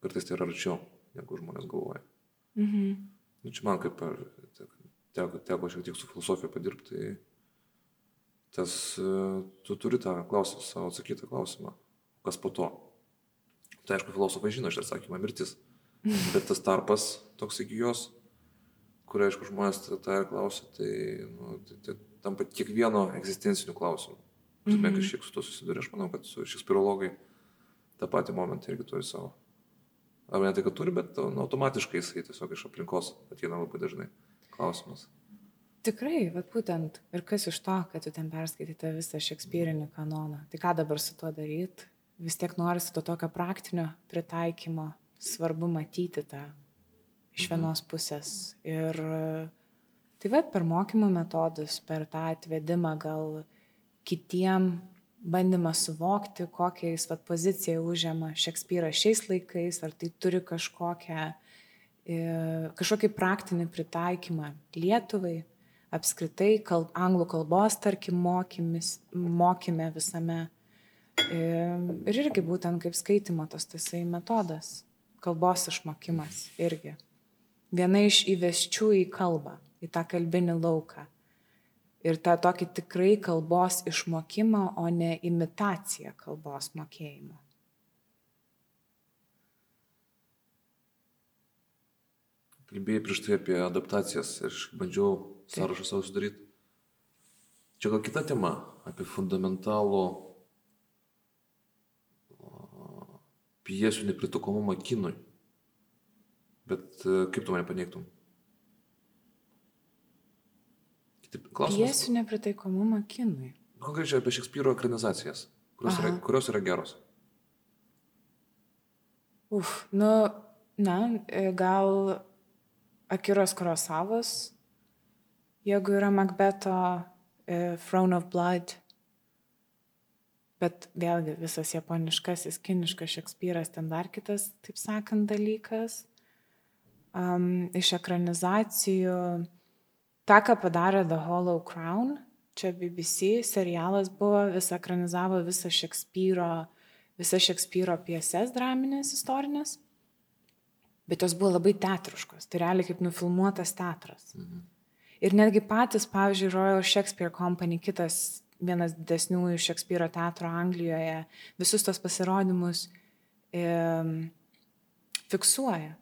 kartais tai yra arčiau, negu žmonės galvoja. Mhm. Nu, čia man kaip ar, teko, teko šiek tiek su filosofija padirbti, tai tas, tu turi tą klausimą, savo atsakytą klausimą kas po to. Tai aišku, filosofai žino šitą atsakymą - mirtis. Bet tas tarpas toks iki jos, kur aišku žmonės tą ir klausia, tai, nu, tai, tai tampa kiekvieno egzistencinių klausimų. Tu mm -hmm. kažkiek su to susiduri, aš manau, kad su šekspirologai tą patį momentą irgi turi savo. Ar ne tai, kad turi, bet nu, automatiškai jisai tiesiog iš aplinkos ateina labai dažnai klausimas. Tikrai, bet būtent, ir kas iš to, kad tu ten perskaityte visą šekspyrinį kanoną, tai ką dabar su tuo daryti? Vis tiek norisi to tokio praktinio pritaikymo, svarbu matyti tą iš mhm. vienos pusės. Ir tai va per mokymo metodus, per tą atvedimą gal kitiem bandymą suvokti, kokią jis vat, poziciją užima Šekspyras šiais laikais, ar tai turi kažkokią, e, kažkokį praktinį pritaikymą Lietuvai, apskritai kalb, anglų kalbos, tarkim, mokymis, mokyme visame Ir irgi būtent kaip skaitimo tas tasai metodas, kalbos išmokimas irgi. Viena iš įvesčių į kalbą, į tą kalbinį lauką. Ir tą tokį tikrai kalbos išmokimą, o ne imitaciją kalbos mokėjimo. Kalbėjai prieš tai apie adaptacijas ir aš bandžiau sąrašą savo sudaryti. Čia gal kita tema apie fundamentalų pjesių nepritokomumą kinui. Bet e, kaip tu mane paneigtum? Pjesių nepritaikomumą kinui. Konkrečiai apie Šekspyro ekranizacijas, kurios, yra, kurios yra geros. Uf, nu, na, e, gal Akiros Kurosavos, jeigu yra Macbeto uh, Throne of Blood, Bet vėlgi visas japoniškasis, kiniškas Šekspyras ten dar kitas, taip sakant, dalykas. Um, iš ekranizacijų, tą, ką padarė The Hollow Crown, čia BBC serialas buvo, vis ekranizavo visą Šekspyro, visą Šekspyro pieses draminės istorinės, bet jos buvo labai teatriškos, tai realiai kaip nufilmuotas teatras. Mhm. Ir netgi patys, pavyzdžiui, Royal Shakespeare Company, kitas vienas didesniųjų Šekspyro teatro Anglijoje, visus tos pasirodymus e, fiksuoja.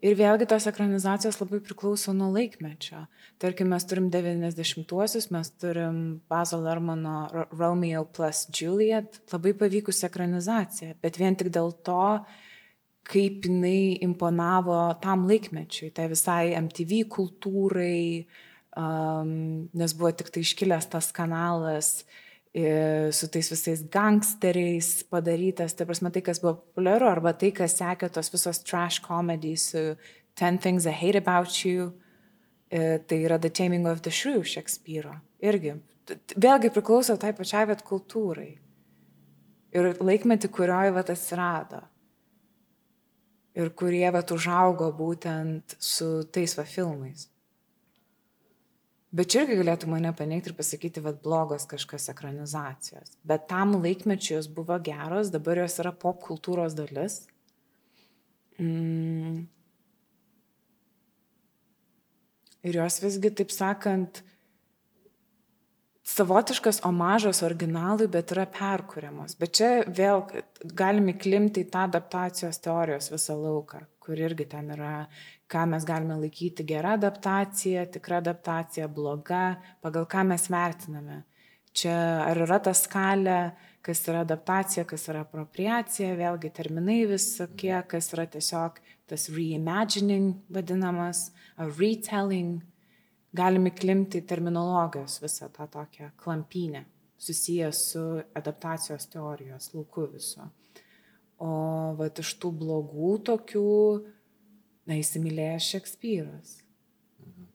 Ir vėlgi tos ekranizacijos labai priklauso nuo laikmečio. Tarkim, mes turim 90-uosius, mes turim Bazo Lermano Romeo plus Juliet, labai pavykusi ekranizacija, bet vien tik dėl to, kaip jinai imponavo tam laikmečiui, tai visai MTV kultūrai, uh, um, nes buvo tik tai iškilęs tas kanalas su tais visais gangsteriais padarytas, tai prasme tai, kas buvo populiaru, arba tai, kas sekė tos visos trash comedies su Ten Things I Hate About You, tai yra The Taming of the Shrew Šekspyro. Irgi. Vėlgi priklauso tai pačiai vat kultūrai. Ir laikmetį, kurioje vat atsirado. Ir kurie vat užaugo būtent su tais va filmais. Bet čia irgi galėtų mane paneigti ir pasakyti, kad blogos kažkas ekranizacijos. Bet tam laikmečiu jos buvo geros, dabar jos yra pop kultūros dalis. Mm. Ir jos visgi, taip sakant, savotiškas omažas originalui, bet yra perkuriamos. Bet čia vėl galime klimti į tą adaptacijos teorijos visą lauką, kur irgi ten yra, ką mes galime laikyti gera adaptacija, tikra adaptacija, bloga, pagal ką mes vertiname. Čia ar yra ta skalė, kas yra adaptacija, kas yra apropriacija, vėlgi terminai visokie, kas yra tiesiog tas reimagining vadinamas, ar retelling, galime klimti terminologijos visą tą tokią klampynę susijęs su adaptacijos teorijos lauku viso. O va iš tų blogų tokių, na, įsimylėjęs Šekspyras. Mhm.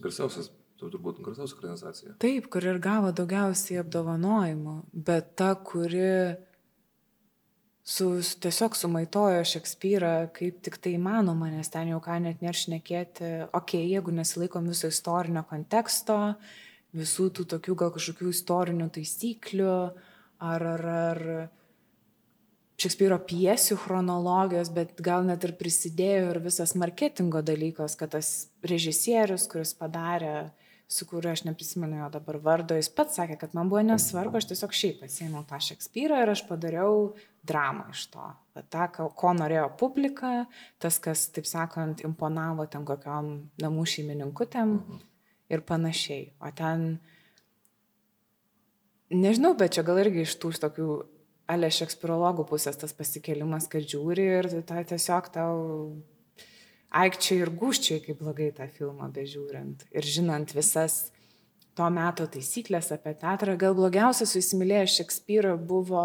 Garsiausias turbūt garsiausia ekranizacija. Taip, kur ir gavo daugiausiai apdovanojimų, bet ta, kuri su, tiesiog sumaitojo Šekspyrą kaip tik tai įmanoma, nes ten jau ką net neršnekėti, okei, okay, jeigu nesilaikom viso istorinio konteksto, visų tų tokių gal kažkokių istorinių taisyklių, ar, ar, ar Šekspyro piesių chronologijos, bet gal net ir prisidėjo ir visas marketingo dalykas, kad tas režisierius, kuris padarė su kuriuo aš neprisimenu jo dabar vardo, jis pats sakė, kad man buvo nesvarbu, aš tiesiog šiaip pasiėmiau tą Šekspyrą ir aš padariau dramą iš to. Tą, ko norėjo publika, tas, kas, taip sakant, imponavo ten kokiam namų šeimininkutėm ir panašiai. O ten, nežinau, bet čia gal irgi iš tų tokių ale šekspirologų pusės tas pasikelimas, kad žiūri ir tai tiesiog tau aikčiai ir guščiai, kaip blogai tą filmą bežiūrint. Ir žinant visas to meto taisyklės apie teatrą, gal blogiausias su įsimylėjęs Šekspyrą buvo,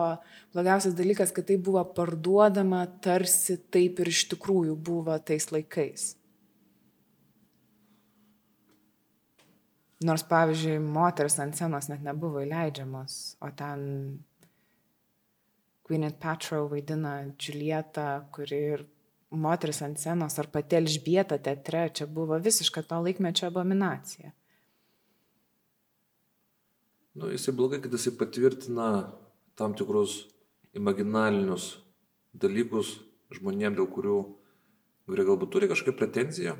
blogiausias dalykas, kad tai buvo parduodama tarsi taip ir iš tikrųjų buvo tais laikais. Nors, pavyzdžiui, moteris ant scenos net nebuvo įleidžiamos, o ten Gwyneth Paltrow vaidina Julietą, kuri ir moteris ant scenos ar pati Elžbieta teatre, čia buvo visiška to laikmečio abominacija. Nu, jisai blogai, kad jisai patvirtina tam tikrus imaginalinius dalykus žmonėm, dėl kurių, kurie galbūt turi kažkokią pretenziją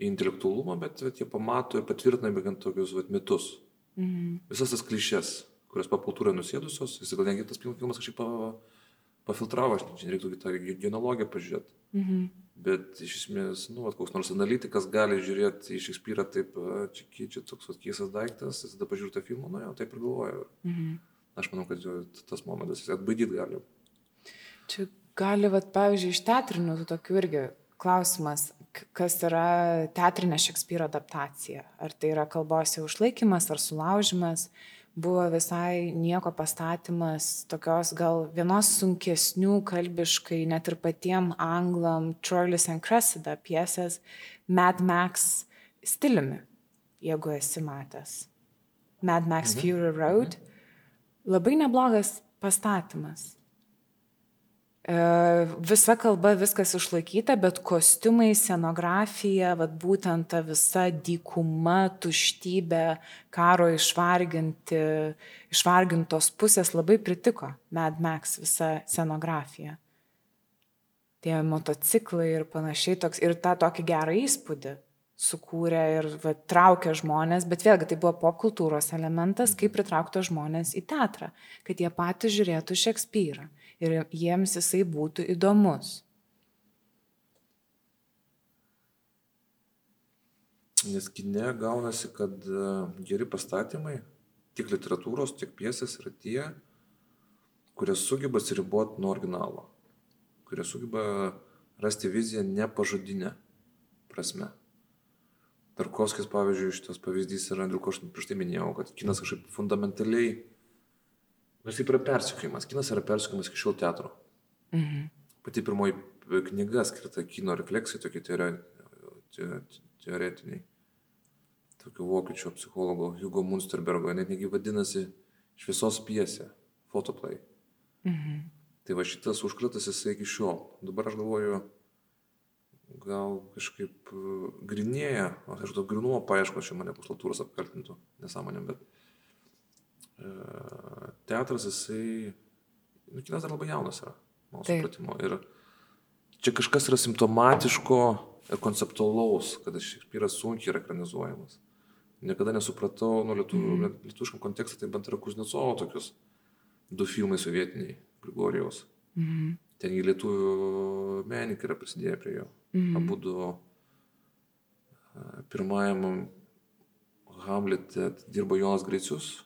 į intelektualumą, bet, bet jie pamato ir patvirtina būtent tokius vat, mitus. Mhm. Visas tas klišės, kurios papultūrai nusėdusios, jis gal netgi tas filmas kažkaip pafiltravo, aš čia reiktų tą genealogiją pažiūrėti. Mhm. Bet iš esmės, nu, vat, koks nors analitikas gali žiūrėti į Šekspyrą taip, čia, čia toks keistas daiktas, jis tada pažiūrė tą filmą, nu jau taip ir galvoju. Mhm. Aš manau, kad tas momentas atbaidyti gali. Čia gali, vat, pavyzdžiui, iš teatrinių tokių irgi klausimas, kas yra teatrinė Šekspyro adaptacija. Ar tai yra kalbos jau užlaikimas ar sulaužimas. Uh, buvo visai nieko pastatymas tokios gal vienos sunkesnių kalbiškai, net ir patiem anglam, Charles and Cressida piesės Mad Max stiliumi, jeigu esi matęs. Mad Max mhm. Fury Road. Labai neblogas pastatymas. E, visa kalba viskas išlaikyta, bet kostiumai, scenografija, vat būtent ta visa dykuma, tuštybė, karo išvargintos pusės labai pritiko Mad Max visa scenografija. Tie motociklai ir panašiai toks ir tą tokį gerą įspūdį sukūrė ir va, traukė žmonės, bet vėlgi tai buvo popkultūros elementas, kaip pritraukti žmonės į teatrą, kad jie patys žiūrėtų Šekspyrą ir jiems jisai būtų įdomus. Nes kine gaunasi, kad e, geri pastatymai, tiek literatūros, tiek piesės yra tie, kurie sugeba atsiriboti nuo originalo, kurie sugeba rasti viziją nepažodinę prasme. Tarkovskis, pavyzdžiui, šitas pavyzdys yra, dėl ko aš prieš tai minėjau, kad kinas kažkaip fundamentaliai Nors taip yra persikėjimas. Kinas yra persikėjimas iki šiol teatro. Mhm. Pati pirmoji knyga skirta kino refleksijai, tokie teoretiniai. Tokio vokiečio psichologo Hugo Munsterbergo, net negi vadinasi šviesos piesė, fotoplay. Mhm. Tai va šitas užkratas jisai iki šiol. Dabar aš galvoju, gal kažkaip grinėja, aš to grinumo paieško, čia mane puslaptūros apkaltintų nesąmonėm, bet teatras, jisai, nu, kinas dar labai jaunas yra. mano Taip. supratimo. Ir čia kažkas yra simptomatiško ir konceptualaus, kad Šekspyras sunkiai yra ekranizuojamas. Niekada nesupratau, nu, lietuvių, mm. lietuviškam kontekste, tai bent yra Kuznecovo tokius du filmai sovietiniai, Grigorijaus. Mhm. Tengi lietuvių menininkai yra prisidėję prie jo. Mhm. Abu du pirmajam Hamlete dirbo Jonas Gricius,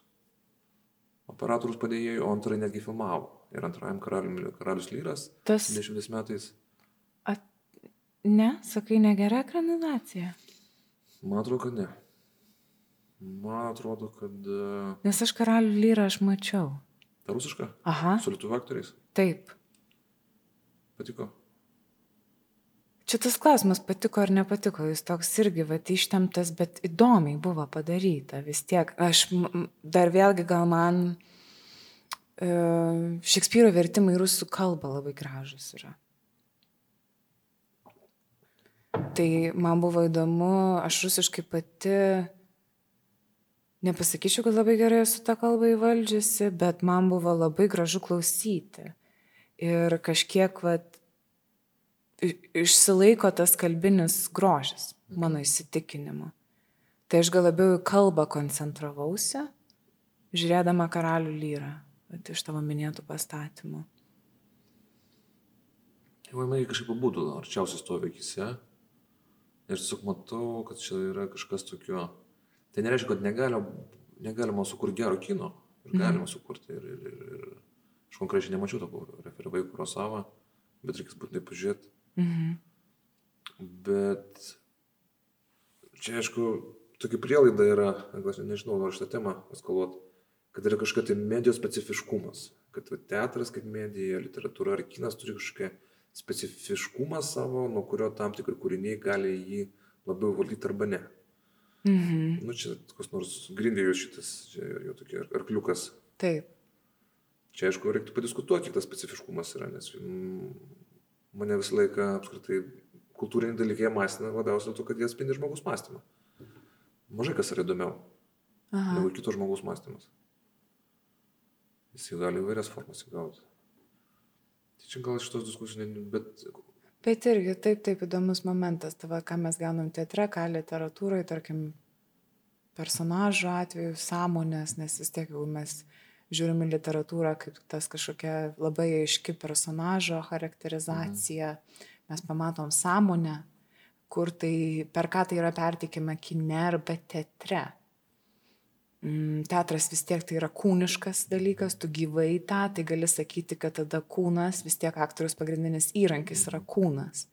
operatorius padėjėjų, o antrąjį netgi filmavo. Ir antrajam karalium, karalius Lyras Tas, 20 metais. ne, sakai, negera ekranizacija. Man atrodo, kad ne. Man atrodo, kad... e, Nes aš karalių lyrą aš mačiau. Ta rusiška? Aha, Su lietuvių aktoriais. taip. Patiko. Čia tas klausimas patiko ar nepatiko, jis toks irgi va ištemtas, bet įdomiai buvo padaryta vis tiek. Aš dar vėlgi gal man e, Šekspyro vertimai rusų kalbą labai gražus yra. Tai man buvo įdomu, aš rusiškai pati, nepasakyčiau, kad labai gerai esu tą kalbą įvaldžiusi, bet man buvo labai gražu klausyti. Ir kažkiek, vat, išsilaiko tas kalbinis grožis, mano įsitikinimu. Tai aš gal labiau į kalbą koncentravausi, žiūrėdama karalių lyrą, iš tavo minėtų pastatymų. Man kažkaip pabūtų, arčiausiai stovi akise. Ir tiesiog matau, kad čia yra kažkas tokio. Tai nereiškia, kad negalima, negalima sukurti gero kino. Ir galima sukurti. Ir, ir, ir, ir aš konkrečiai nemačiau to referavai Kurosavą, bet reikės būtinai pažiūrėti. Mhm. Bet čia, aišku, tokia prielaida yra, nežinau, noriu šitą temą eskaluoti, kad yra kažkokia tai medijos specifiškumas. Kad va, teatras kaip medija, literatūra ar kinas turi kažkokią specifiškumą savo, nuo kurio tam tikri kūriniai gali jį labiau valdyti arba ne. Mhm. Nu, čia koks nors grindėjus šitas, čia jo, jo tokia arkliukas. Taip. Čia, aišku, reiktų padiskutuoti, kiek tas specifiškumas yra, nes mm, mane visą laiką apskritai kultūriniai dalykai masina labiausiai dėl to, kad jie atspindi žmogus mąstymą. Mažai kas yra įdomiau negu kito žmogaus mąstymas. Jis jį gali įvairias formas įgauti. Tai čia gal šitos diskusijos, bet Bet irgi taip, taip įdomus momentas, tava, ką mes gaunam teatre, ką literatūroje, tarkim, personažo atveju, sąmonės, nes vis tiek, jeigu mes žiūrime literatūrą kaip tas kažkokia labai aiški personažo charakterizacija, mes pamatom sąmonę, kur tai, per ką tai yra pertikima kine arba teatre. Mm, Teatras vis tiek tai yra kūniškas dalykas, tu gyvai tą, tai gali sakyti, kad tada kūnas, vis tiek aktorius pagrindinis įrankis yra kūnas.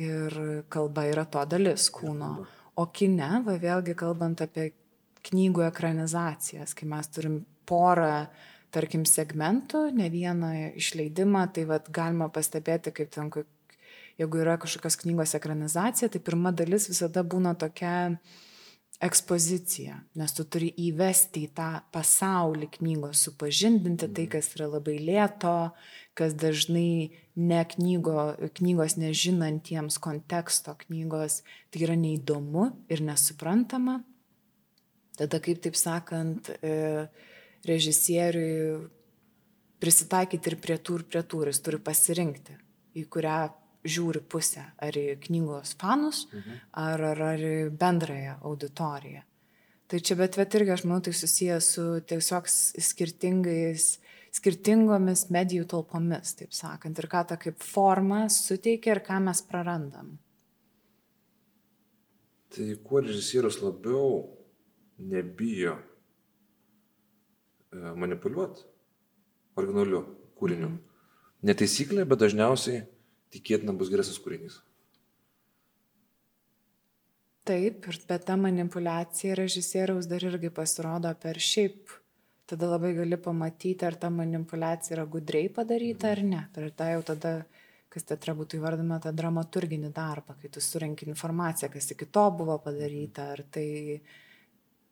Ir kalba yra to dalis kūno. O kine, va vėlgi kalbant apie knygų ekranizacijas, kai mes turim porą, tarkim, segmentų, ne vieną išleidimą, tai va galima pastebėti, kaip ten, jeigu yra kažkokios knygos ekranizacija, tai pirma dalis visada būna tokia ekspozicija, nes tu turi įvesti į tą pasaulį knygos, supažindinti tai, kas yra labai lėto, kas dažnai ne knygo, knygos nežinantiems konteksto knygos, tai yra neįdomu ir nesuprantama. Tada, kaip taip sakant, e, režisieriui prisitaikyti ir prie tų, ir prie tų, ir jis turi pasirinkti, į kurią žiūri pusę, ar į knygos fanus, Mhm. ar, ar, ar į bendrąją auditoriją. Tai čia bet bet irgi, aš manau, tai susijęs su tiesiog skirtingais, skirtingomis medijų talpomis, taip sakant, ir ką ta kaip forma suteikia ir ką mes prarandam. tai kuo režisierius labiau nebijo manipuliuoti originaliu kūriniu. Netaisyklė, bet dažniausiai tikėtina bus geresnis kūrinys. Taip, ir bet ta manipulacija režisieriaus dar irgi pasirodo per šiaip. Tada labai gali pamatyti, ar ta manipulacija yra gudriai padaryta ar ne. Per tą jau tada, kas teatre būtų įvardama, tą dramaturginį darbą, kai tu surenki informaciją, kas iki to buvo padaryta, ar tai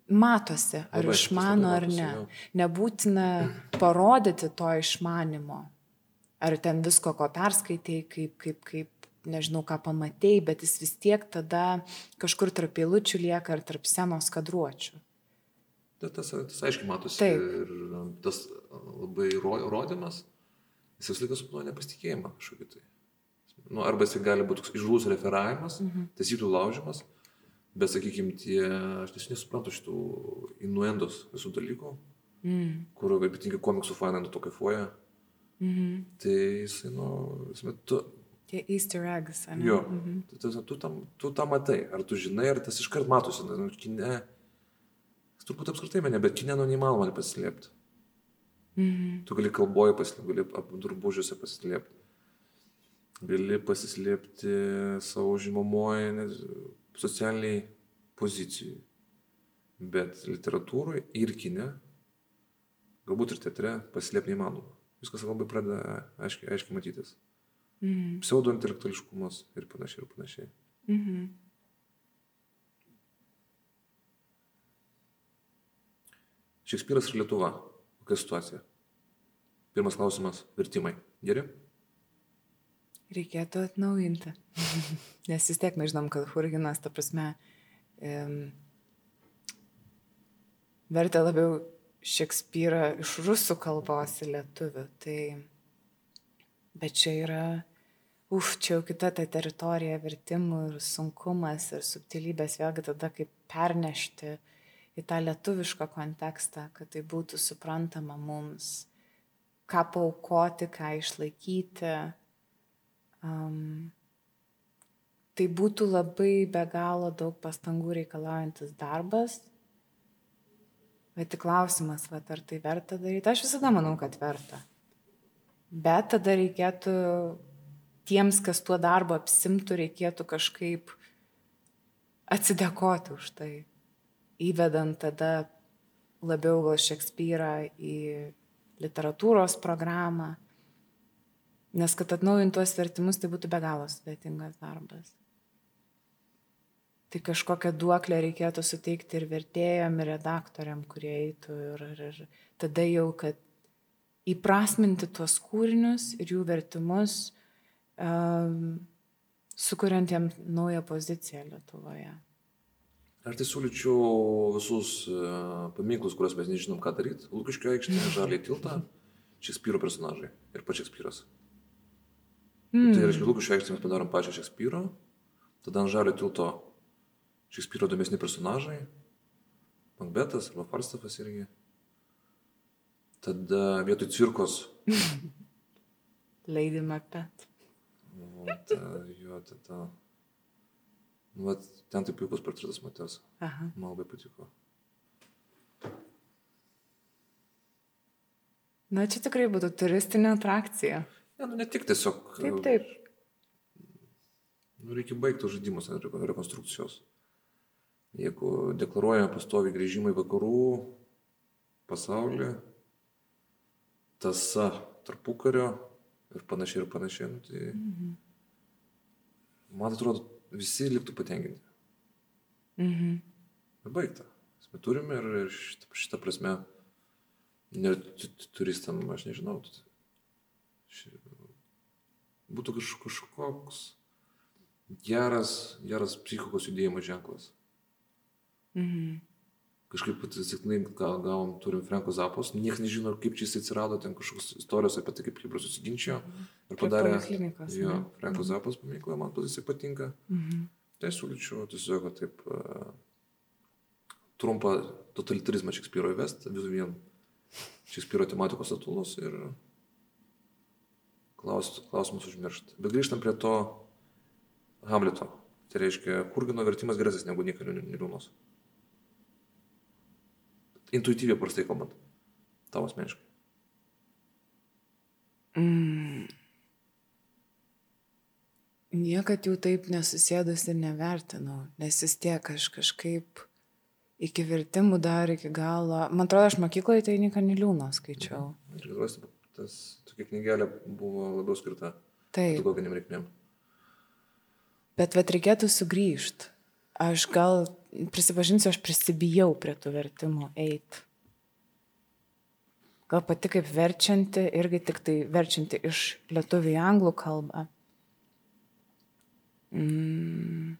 matosi, ar Labai išmano labai ar ne. Nebūtina parodyti to išmanimo. Ar ten visko, ko perskaitėjai, kaip, kaip, kaip, nežinau, ką pamatėjai, bet jis vis tiek tada kažkur tarp eilučių lieka ar tarp senos kadruočių. Tai tas, tas aiškiai matosi Taip. ir tas labai ro- rodymas jis visą laiką suplanuoja nepasitikėjimą kažkokį tai. Nu, arba jis gali būti toks išžūlus referavimas, mhm. taisyklių laužimas, bet, sakykime, tie, aš tiesiog nesuprantu šitų inuendos visų dalykų, mm. kur ypatingai komiksų fanai nuo to kaifuoja. Mhm. Tai jisai, nu, jis metu. Tie easter eggs, ne? Jo, mhm. tu, tu, tu, tam, tu tą matai, ar tu žinai, ar tas iškart matosi, nu, kine, turbūt apskritai mane, bet kine, nu, neįmanoma nepasislėpti. Mhm. Tu gali kalboje pasislėpti, gali apdurbužiuose pasislėpti. Gali pasislėpti savo žimomoje, socialiniai pozicijai. Bet literatūroje ir kine, galbūt ir teatre, pasislėpti neįmanoma. Viskas labai pradeda aiškiai, aiškiai matytis. Mhm. Pseudointelektuališkumas ir panašiai ir panašiai. Mhm. Šekspyras ir Lietuva. Kokia situacija? Pirmas klausimas - vertimai. Geri? Reikėtų atnaujinti. (laughs) Nes vis tiek mes žinom, kad Hurginas, ta prasme, um, vertė labiau Šekspyrą iš rusų kalbos į lietuvių. Tai, bet čia yra, uf, čia jau kita ta teritorija vertimų ir sunkumas ir subtilybės, vėlgi tada kaip pernešti į tą lietuvišką kontekstą, kad tai būtų suprantama mums, ką paukoti, ką išlaikyti. Um, tai būtų labai be galo daug pastangų reikalaujantis darbas. Bet tik klausimas, va, ar tai verta daryti. Aš visada manau, kad verta. Bet tada reikėtų tiems, kas tuo darbu apsimtų, reikėtų kažkaip atsidėkoti už tai įvedant tada labiau gal Šekspyrą į literatūros programą, nes kad atnaujintuos vertimus tai būtų be galo sudėtingas darbas. Tai kažkokią duoklę reikėtų suteikti ir vertėjom, ir redaktoriam, kurie eitų ir, ir, ir tada jau, kad įprasminti tuos kūrinius ir jų vertimus, um, sukuriant jam naują poziciją Lietuvoje. Aš tai siūlyčiau visus uh, paminklus, kuriuos mes nežinom, ką daryti. Lukiškio aikštė, Žalį tiltą, Šekspyro personažai ir pats Šekspyras. Mm. Tai reiškia, aikštė mes padarom pačią Šekspyro, tada ant Žalio tilto Šekspyro domesni personažai, Macbetas arba Falstafas irgi. Tada vietoj cirkos. (laughs) Lady Macbeth. O, ta, jo, ta, ta. Vat ten tai puikus portretas Matės. Man labai patiko. Na, čia tikrai būtų turistinė atrakcija. Ne, nu ne tik tiesiog. Taip, taip. Nu, reikia baigti žaidimus rekonstrukcijos. Jeigu deklaruojame pastovi grįžimą į vakarų pasaulį, tasa tarpukario ir panašiai ir panašiai, nu, tai mhm. man atrodo, visi liktų patenkinti. Mhm. Ir baigta. Mes turime ir, ir šitą, šitą prasme, ne turistam, aš nežinau, ši, būtų kaž, kažkoks geras, geras psichikos judėjimo ženklas. Mhm. Kažkaip atsitiktinai gavom, turim Franko Zapos, niekas nežino, kaip čia jis atsirado, ten kažkokios istorijos apie tai, kaip Hebra susiginčijo mhm. ir padarė. Jo, Franko mhm. Zapos paminklą, man tas jisai patinka. Mhm. Tai siūlyčiau tiesiog taip uh, trumpą totalitarizmą Šekspyro įvesti, vis vien Šekspyro tematikos atulus ir klaus, klausimus užmiršti. Bet grįžtam prie to Hamleto. Tai reiškia, Kurgino vertimas geresnis negu Nikalio Niliūnos. Intuityviai prastai kalbant, tavo asmeniškai? Mm. Niekad jau taip nesusėdus ir nevertinau, nes vis tiek aš kažkaip iki vertimų dar iki galo, man atrodo, aš mokykloje tai Nikaniliūno skaičiau. Mhm. Ir tas tokia knygelė buvo labiau skirta. Taip. Kokiam reikmėm. Bet vat reikėtų sugrįžti. Aš gal prisipažinsiu, aš prisibijau prie tų vertimų eit. Gal pati kaip verčianti, irgi tik tai verčianti iš lietuvių į anglų kalbą. Mm.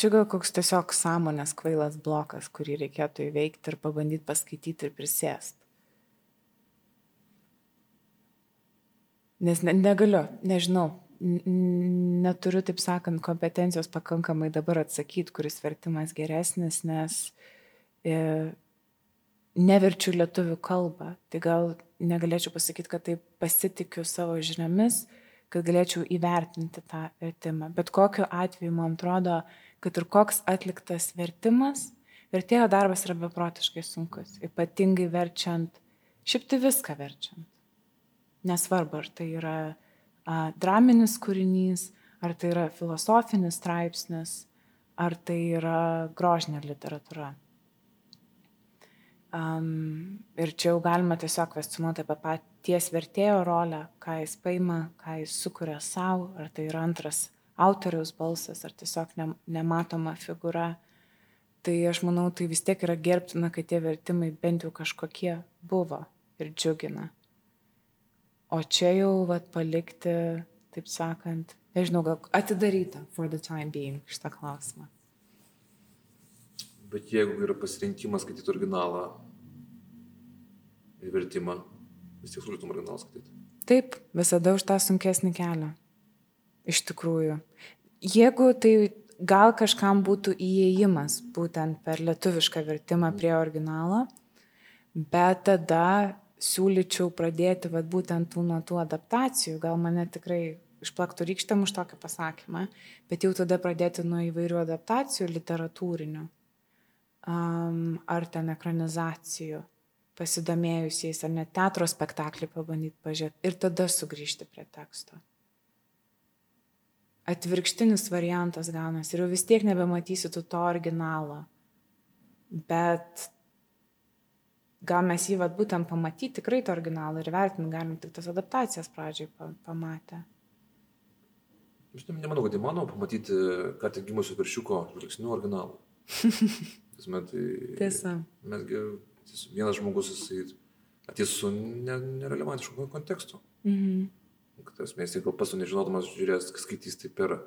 Čia gal koks tiesiog sąmonės kvailas blokas, kurį reikėtų įveikti ir pabandyti paskaityti ir prisėsti. Nes ne, negaliu, nežinau, neturiu, taip sakant, kompetencijos pakankamai dabar atsakyti, kuris vertimas geresnis, nes e, neverčiu lietuvių kalbą. Tai gal negalėčiau pasakyti, kad taip pasitikiu savo žiniomis, kad galėčiau įvertinti tą vertimą. Bet kokiu atveju man atrodo, kad ir koks atliktas vertimas, vertėjo darbas yra beprotiškai sunkus, ypatingai verčiant, šiaip tai viską verčiant. Nesvarbu, ar tai yra a, draminis kūrinys, ar tai yra filosofinis straipsnis, ar tai yra grožinė literatūra. Um, ir čia jau galima tiesiog kvestionuoti apie paties vertėjo rolę, ką jis paima, ką jis sukuria savo, ar tai yra antras autoriaus balsas, ar tiesiog ne, nematoma figūra. Tai aš manau, tai vis tiek yra gerbtina, kad tie vertimai bent jau kažkokie buvo ir džiugina. O čia jau vat, palikti, taip sakant, nežinau, gal atidaryta for the time being šitą klausimą. Bet jeigu yra pasirinkimas skaityti originalą ir vertimą, vis tiek siūlytum originalą skaityti. Taip, visada už tą sunkesnį kelią. Iš tikrųjų. Jeigu tai gal kažkam būtų įėjimas būtent per lietuvišką vertimą prie originalo, bet tada siūlyčiau pradėti vat, būtent tų nuo tų adaptacijų, gal mane tikrai išplaktų rykštėm už tokį pasakymą, bet jau tada pradėti nuo įvairių adaptacijų literatūrinių um, ar ten ekranizacijų pasidomėjusiais, ar net teatro spektaklį pabandyti pažiūrėti ir tada sugrįžti prie teksto. Atvirkštinis variantas gaunasi ir jau vis tiek nebematysi tu to originalo. Bet gal mes jį vat, būtent pamatyti tikrai to originalą ir vertinti galim tik tas adaptacijas pradžiai pamatę. Aš nemanau, kad įmanoma pamatyti, ką tik gimusio viršiuko žvilgsnių originalą. (laughs) Tai Tiesa. Mesgi vienas žmogus, jisai ateis su ne, nerelevantišku kontekstu. Mhm. Tas mes gal pats nežinodamas žiūrės, skaitys tai per,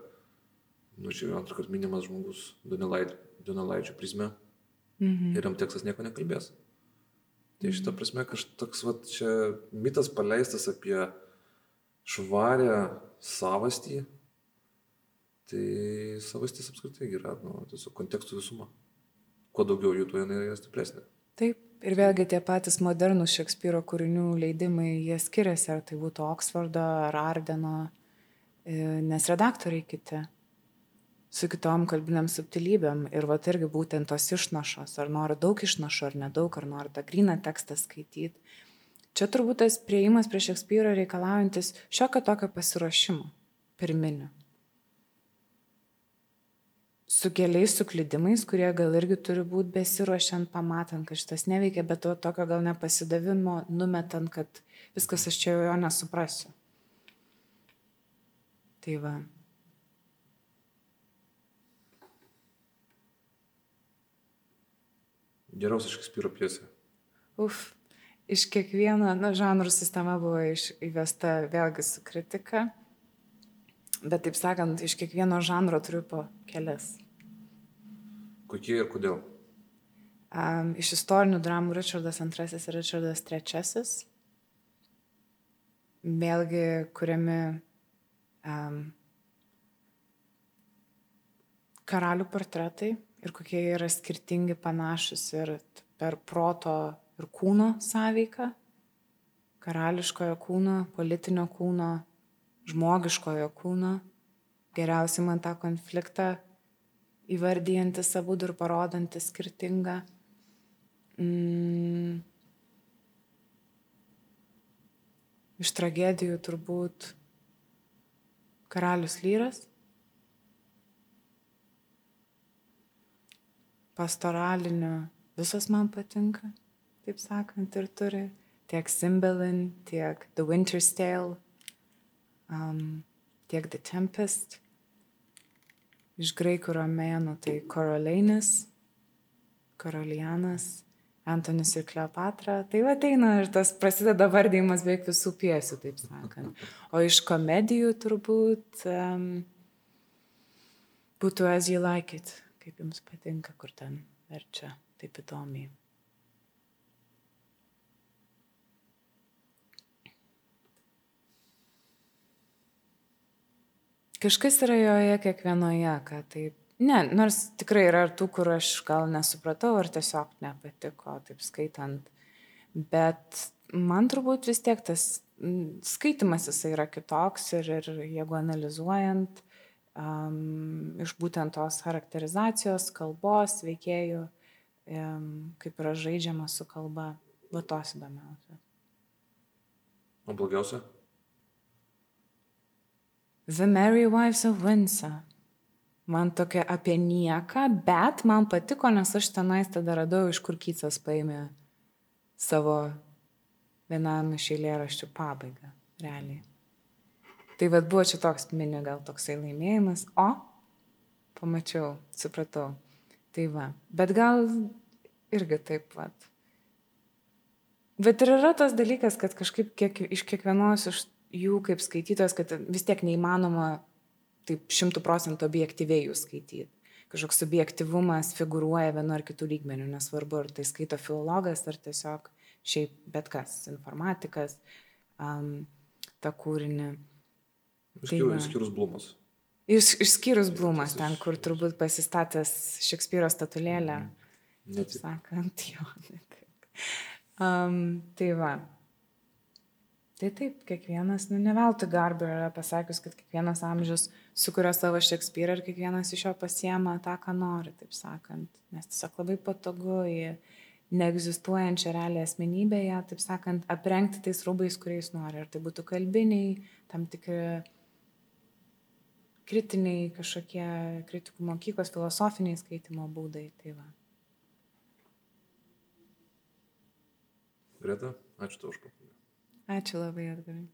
nu, čia antrą kartą minimas žmogus Donelaičio prizmę mhm. ir jam tekstas nieko nekalbės. Tai šitą prasme, kažkoks, va, čia mitas paleistas apie švarę savastį, tai savastis apskritai yra, nu, tiesiog kontekstų visuma. Kuo daugiau jų, tuo jinai yra stipresnė. Taip, ir vėlgi tie patys modernus Šekspyro kūrinių leidimai, jie skiriasi, ar tai būtų Oksfordo ar Ardeno, e, nes redaktoriai kiti su kitom kalbiniam subtilybėm ir va irgi būtent tos išnašos, ar nori daug išnašų ar nedaug, ar nori tą gryną tekstą skaityti. Čia turbūt tas prieimas prie Šekspyro reikalaujantis šiokio tokio pasiruošimo pirminio su keliais suklydimais, kurie gal irgi turi būti besiruošiant, pamatant, kad šitas neveikia, bet to tokio gal nepasidavimo, numetant, kad viskas aš čia jo nesuprasiu. Tai va. Geriausia Šekspyro pjesė. Uf, iš kiekvieno, na, žanrų sistema buvo iš, įvesta vėlgi su kritika, bet taip sakant, iš kiekvieno žanro turiu po kelias. Kokie ir kodėl? Um, iš istorinių dramų Richardas II ir Richardas III. Vėlgi kuriami um, karalių portretai ir kokie jie yra skirtingi, panašus ir per proto ir kūno sąveiką. Karališkojo kūno, politinio kūno, žmogiškojo kūno. Geriausiai man tą konfliktą įvardyjantis abu ir parodantis skirtingą. Mm, iš tragedijų turbūt karalius lyras, pastoralinių visas man patinka, taip sakant, ir turi tiek Simbelin, tiek The Winter's Tale, um, tiek The Tempest iš graikų romėnų tai Korolainis, Korolianas, Antonis ir Kleopatra. Tai va ateina ir tas prasideda vardymas beveik visų piesių, taip sakant. O iš komedijų turbūt um, būtų As You Like It, kaip jums patinka, kur ten verčia taip įdomiai. Kažkas yra joje kiekvienoje, kad taip. Ne, nors tikrai yra ir tų, kur aš gal nesupratau ar tiesiog nepatiko, taip skaitant. Bet man turbūt vis tiek tas skaitimas jisai yra kitoks ir, ir jeigu analizuojant um, iš būtent tos charakterizacijos, kalbos, veikėjų, um, kaip yra žaidžiama su kalba, va tos įdomiausia. O blogiausia? The Merry Wives of Windsor. Man tokia apie nieką, bet man patiko, nes aš tenais tada radau, iš kur Kycas paėmė savo vienam iš eilėraščių pabaigą, realiai. Tai vad buvo čia toks mini gal toksai laimėjimas, o pamačiau, supratau. Tai va, bet gal irgi taip vad. Bet ir yra tas dalykas, kad kažkaip kiek, iš kiekvienos iš jų kaip skaitytojas, kad vis tiek neįmanoma taip šimtų procentų objektyviai jų skaityti. Kažkoks subjektivumas figuruoja vienu ar kitų lygmenių, nesvarbu, ar tai skaito filologas, ar tiesiog šiaip bet kas, informatikas, um, tą kūrinį. Išskyrus tai Blumas. Iš, išskyrus Blumas, ten, kur turbūt pasistatęs Šekspyro statulėlę. Mm. Net. Sakant, (laughs) jo. Um, tai va. Tai taip, kiekvienas, nu, ne veltui Garber yra pasakęs, kad kiekvienas amžius sukuria savo Šekspyrą ir kiekvienas iš jo pasiema tą, ką nori, taip sakant. Nes tiesiog labai patogu į neegzistuojančią realią asmenybę, ją, taip sakant, aprengti tais rūbais, kuriais nori. Ar tai būtų kalbiniai, tam tikri kritiniai kažkokie kritikų mokyklos, filosofiniai skaitimo būdai. Tai va. Greta, ačiū tau už pokalbį. Ačiū labai, Edgarai.